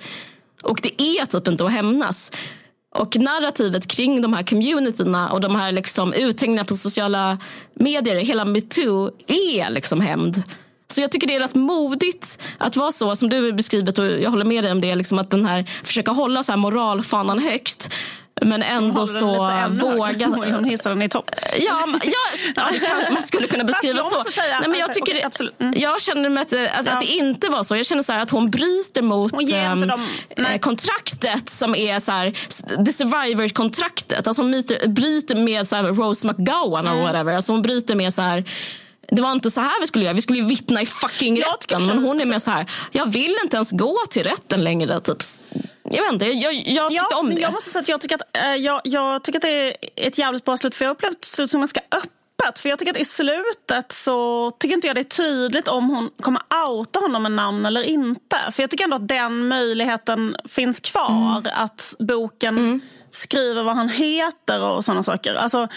Och det är typ inte att hämnas. Och narrativet kring de här communityna och de här liksom uthängningarna på sociala medier, hela metoo, är liksom hämnd. Så jag tycker det är rätt modigt att vara så som du beskrivit och jag håller med dig om det. Liksom att den här, försöka hålla så här moralfanan högt. Men ändå så våga... Hon hissar den i topp. Ja, ja, ja man skulle kunna beskriva så. Säga, Nej, men jag, tycker, okay, mm. jag känner med att, att, att, det inte var så. Jag känner så att hon bryter mot hon um, kontraktet som är så här, the survivor-kontraktet. Alltså hon bryter, med så här, Rose McGowan mm. whatever. Alltså hon bryter med så här det var inte så här vi skulle göra. Vi skulle ju vittna i fucking rätten. Men hon är mer så här, jag vill inte ens gå till rätten längre. Typ. jag vet inte, jag, jag tyckte ja, om det. Jag måste säga att jag tycker att, äh, jag, jag tycker att det är ett jävligt bra slut. För jag har upplevt slut som ganska öppet. För jag tycker att i slutet så tycker inte jag det är tydligt om hon kommer outa honom med namn eller inte. För jag tycker ändå att den möjligheten finns kvar. Mm. Att boken mm. skriver vad han heter och sådana saker. Alltså,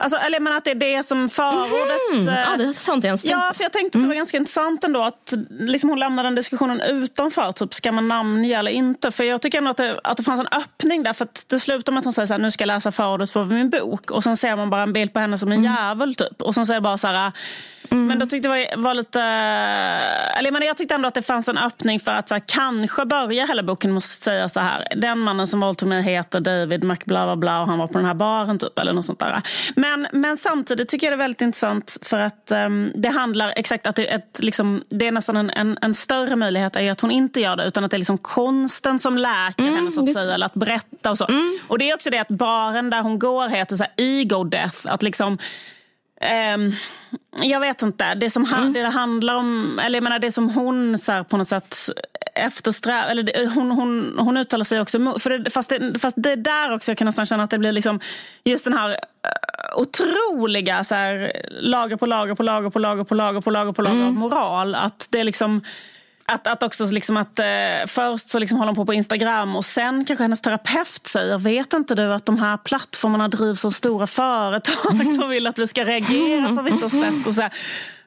Alltså, eller men att det är det som förordet... Mm. Ja, det inte ens Ja, för jag tänkte att det var mm. ganska intressant ändå att liksom hon lämnade den diskussionen utanför. Typ, ska man namnge eller inte? För jag tycker ändå att det, att det fanns en öppning där. För att det slutar med att hon säger så här, nu ska jag läsa förordet för min bok. Och sen ser man bara en bild på henne som en mm. djävul typ. Och sen säger bara så här, Mm. Men då tyckte jag var lite... Eller jag, jag tyckte ändå att det fanns en öppning för att så här, kanske börja hela boken med att säga så här. Den mannen som våldtog mig heter David McBla bla bla och han var på den här baren typ. Eller något sånt där. Men, men samtidigt tycker jag det är väldigt intressant för att um, det handlar exakt att det, ett, liksom, det är nästan en, en, en, större möjlighet är att hon inte gör det utan att det är liksom konsten som läker mm, henne så att säga. Eller att berätta och så. Mm. Och det är också det att baren där hon går heter så här, Ego Death. Att liksom Um, jag vet inte. Det som mm. det handlar om, eller jag menar det som hon så här, på något sätt eftersträvar, eller det, hon, hon, hon uttalar sig också för det, fast, det, fast det är där också jag kan nästan känna att det blir liksom just den här uh, otroliga så här, lager på lager på lager på lager på lager på lager på lager mm. av moral. Att det är liksom att, att också liksom att, eh, först så liksom håller hon på på Instagram och sen kanske hennes terapeut säger vet inte du att de här plattformarna drivs av stora företag mm. som vill att vi ska reagera på vissa sätt. Och så här.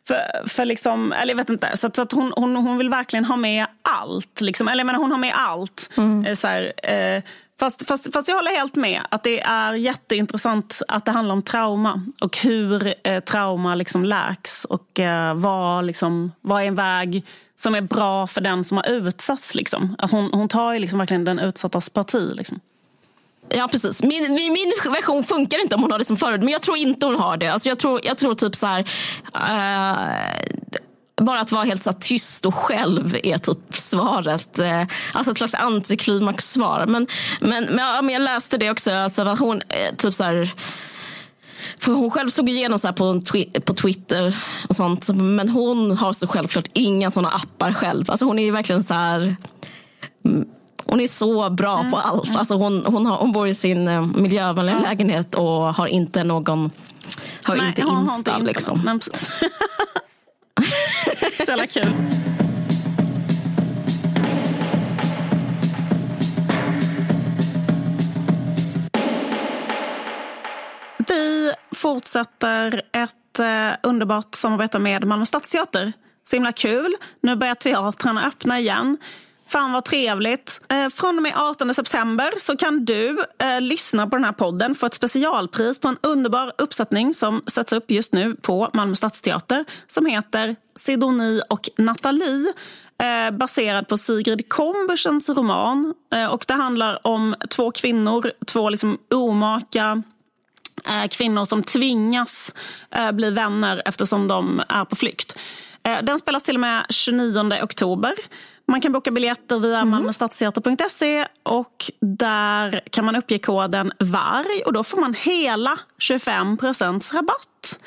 För, för liksom, eller jag vet inte, så, att, så att hon, hon, hon vill verkligen ha med allt. Liksom. Eller jag menar, hon har med allt. Mm. Eh, så här, eh, Fast, fast, fast jag håller helt med att det är jätteintressant att det handlar om trauma och hur eh, trauma liksom läks och eh, vad, liksom, vad är en väg som är bra för den som har utsatts. Liksom. Alltså hon, hon tar ju liksom verkligen den utsattas parti. Liksom. Ja precis. Min, min version funkar inte om hon har det som förut. Men jag tror inte hon har det. Alltså, jag, tror, jag tror typ så här... Uh, bara att vara helt så tyst och själv är typ svaret. Uh, alltså ett slags antiklimax-svar. Men, men, men, ja, men jag läste det också. Alltså, hon uh, typ så här, för hon själv stod igenom så på, på Twitter och sånt. Men hon har så självklart inga såna appar själv. Alltså hon är verkligen så här... Mm, hon är så bra mm. på allt. Alltså hon, hon, har, hon bor i sin eh, miljövänliga mm. lägenhet och har inte någon... Har Nej, inte Insta. Har inte liksom. så jävla kul. Vi fortsätter ett eh, underbart samarbete med Malmö Stadsteater. Så himla kul. Nu börjar teatrarna öppna igen. Fan vad trevligt. Eh, från och med 18 september så kan du eh, lyssna på den här podden få ett specialpris på en underbar uppsättning som sätts upp just nu på Malmö Stadsteater som heter Sidonie och Nathalie eh, baserad på Sigrid Kombersens roman. Eh, och det handlar om två kvinnor, två liksom omaka kvinnor som tvingas eh, bli vänner eftersom de är på flykt. Den spelas till och med 29 oktober. Man kan boka biljetter via mm. malmöstadsteater.se och där kan man uppge koden VARG och då får man hela 25 rabatt.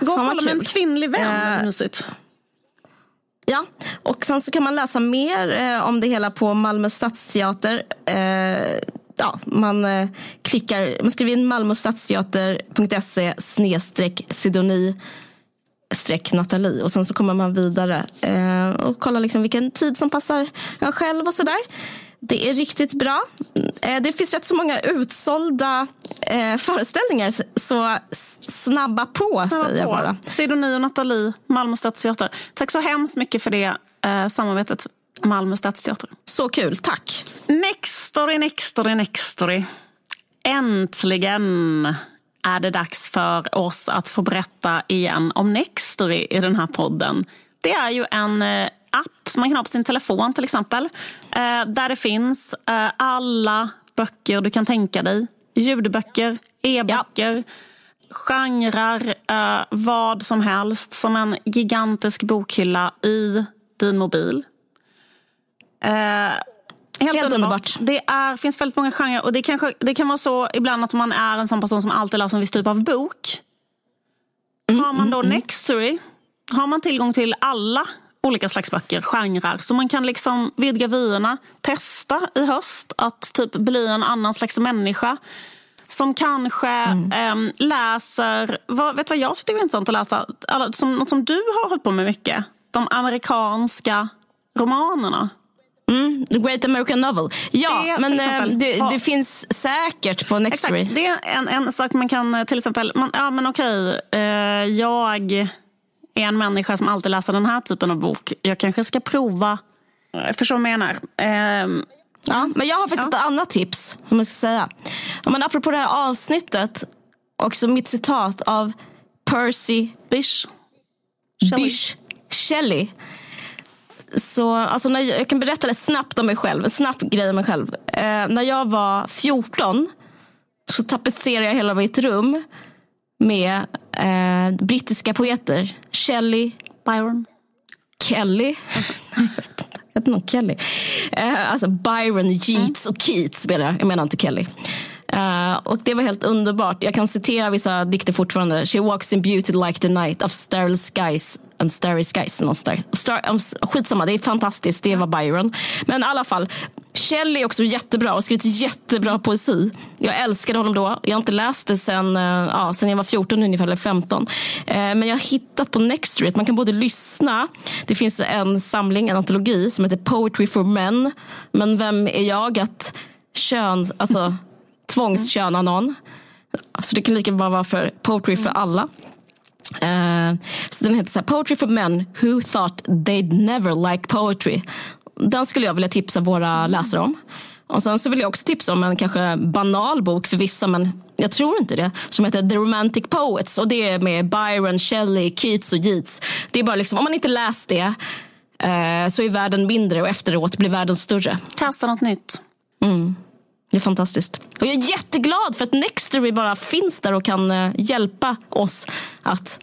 Gå och kolla med en kvinnlig vän. Uh, mysigt. Ja, och sen så kan man läsa mer eh, om det hela på Malmö stadsteater. Eh, ja, man eh, klickar, man skriver in malmöstadsteater.se snedstreck sidoni streck Nathalie och sen så kommer man vidare eh, och kollar liksom vilken tid som passar en själv och sådär. Det är riktigt bra. Eh, det finns rätt så många utsålda eh, föreställningar så snabba på snabba säger jag bara. Sidoni och Nathalie, Malmö stadsteater. Tack så hemskt mycket för det eh, samarbetet. Malmö stadsteater. Så kul, tack. Next story, next story, next story. Äntligen är det dags för oss att få berätta igen om Nextory i den här podden. Det är ju en eh, app som man kan ha på sin telefon till exempel. Eh, där det finns eh, alla böcker du kan tänka dig. Ljudböcker, e-böcker, ja. genrer, vad som helst. Som en gigantisk bokhylla i din mobil. Helt, Helt underbart. Det är, finns väldigt många genrer och det, kanske, det kan vara så ibland att man är en sån person som alltid läser en viss typ av bok. Mm, har man då mm, mm. Nextory har man tillgång till alla olika slags böcker, genrer. Så man kan liksom vidga vyerna, testa i höst att typ bli en annan slags människa. Som kanske mm. eh, läser, vad, vet du vad jag tycker är intressant att läsa? Alla, som, något som du har hållit på med mycket. De amerikanska romanerna. Mm, The Great American Novel. Ja, det, men eh, det, det, finns säkert på Nextory. Exakt, det är en, en sak man kan eh, till exempel... Man, ja, men okej, eh, jag är en människa som alltid läser den här typen av bok. Jag kanske ska prova... Jag förstår vad jag menar. Eh, ja, men jag har faktiskt ja. ett annat tips. Som jag ska säga. men apropå det här avsnittet. Också mitt citat av Percy Bysshe Bysshe Shelley så, alltså när jag, jag, kan berätta det snabbt om mig själv. Snabb grej om mig själv. Eh, när jag var 14 så tapetserade jag hela mitt rum med eh, brittiska poeter. Shelley. Byron. Kelly. jag vet inte Kelly. Eh, alltså Byron, Yeats och Keats menar jag. Jag menar inte Kelly. Uh, och det var helt underbart. Jag kan citera vissa dikter fortfarande. She walks in beauty like the night of sterile skies and starry skies. Star, um, skitsamma, det är fantastiskt. Det var Byron. Men i alla fall, Kjell är också jättebra och skrivit jättebra poesi. Jag älskade honom då. Jag har inte läst det sen, uh, ja, sen jag var 14 ungefär, eller 15. Uh, eh, men jag har hittat på Nextory man kan både lyssna. Det finns en samling, en antologi som heter Poetry for Men. Men vem är jag att köns... alltså tvångsköna någon. Så det kan lika bra vara för Poetry för alla. Uh, så den heter så här, Poetry for men who thought they'd never like poetry. Den skulle jag vilja tipsa våra läsare om. Och sen så vill jag också tipsa om en kanske banal bok för vissa, men jag tror inte det, som heter The Romantic Poets. Och det är med Byron, Shelley, Keats och Yeats. Det är bara liksom, om man inte läst det uh, så är världen mindre och efteråt blir världen större. Testa något nytt. Mm. Det är fantastiskt. Och jag är jätteglad för att Nextory bara finns där och kan uh, hjälpa oss att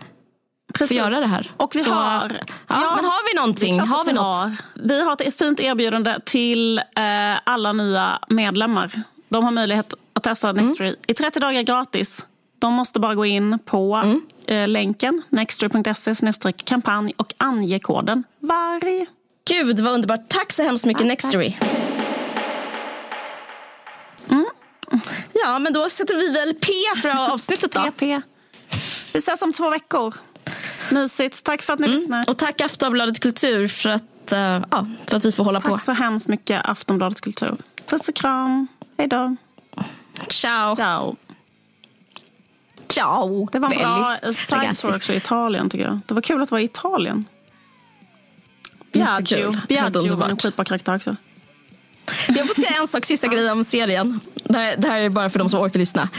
Precis. få göra det här. Och vi Så, har, ja, ja, men har vi någonting? Har vi, något? Har. vi har ett fint erbjudande till uh, alla nya medlemmar. De har möjlighet att testa mm. Nextory i 30 dagar gratis. De måste bara gå in på mm. uh, länken nextory.se kampanj och ange koden VARG. Gud vad underbart. Tack så hemskt mycket Nextory. Ja, men då sätter vi väl P för avsnittet då. PP. Vi ses om två veckor. Mysigt. Tack för att ni mm. lyssnar. Och tack Aftonbladet Kultur för att, uh, ja, för att vi får hålla tack på. Tack så hemskt mycket Aftonbladet Kultur. Puss och kram. Hej då. Ciao. Ciao. Ciao. Det var en bra side också i Italien tycker jag. Det var kul att vara i Italien. Biagio. Biagio var en skitbra karaktär också. Jag får säga en sak, sista grej om serien. Det här, det här är bara för de som orkar lyssna.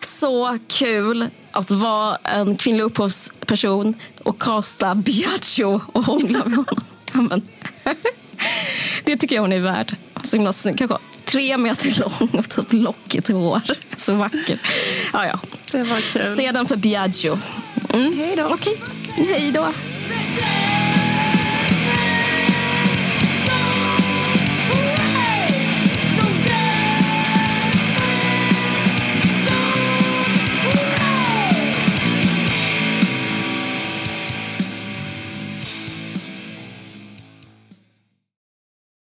Så kul att vara en kvinnlig upphovsperson och kasta Biagio och hångla med honom. Det tycker jag hon är värd. Så himla Kanske tre meter lång och typ lockigt hår. Så vacker. Ja, ja. Det var kul. Se den för Biagio. Mm. Hej då. Okej, hej då.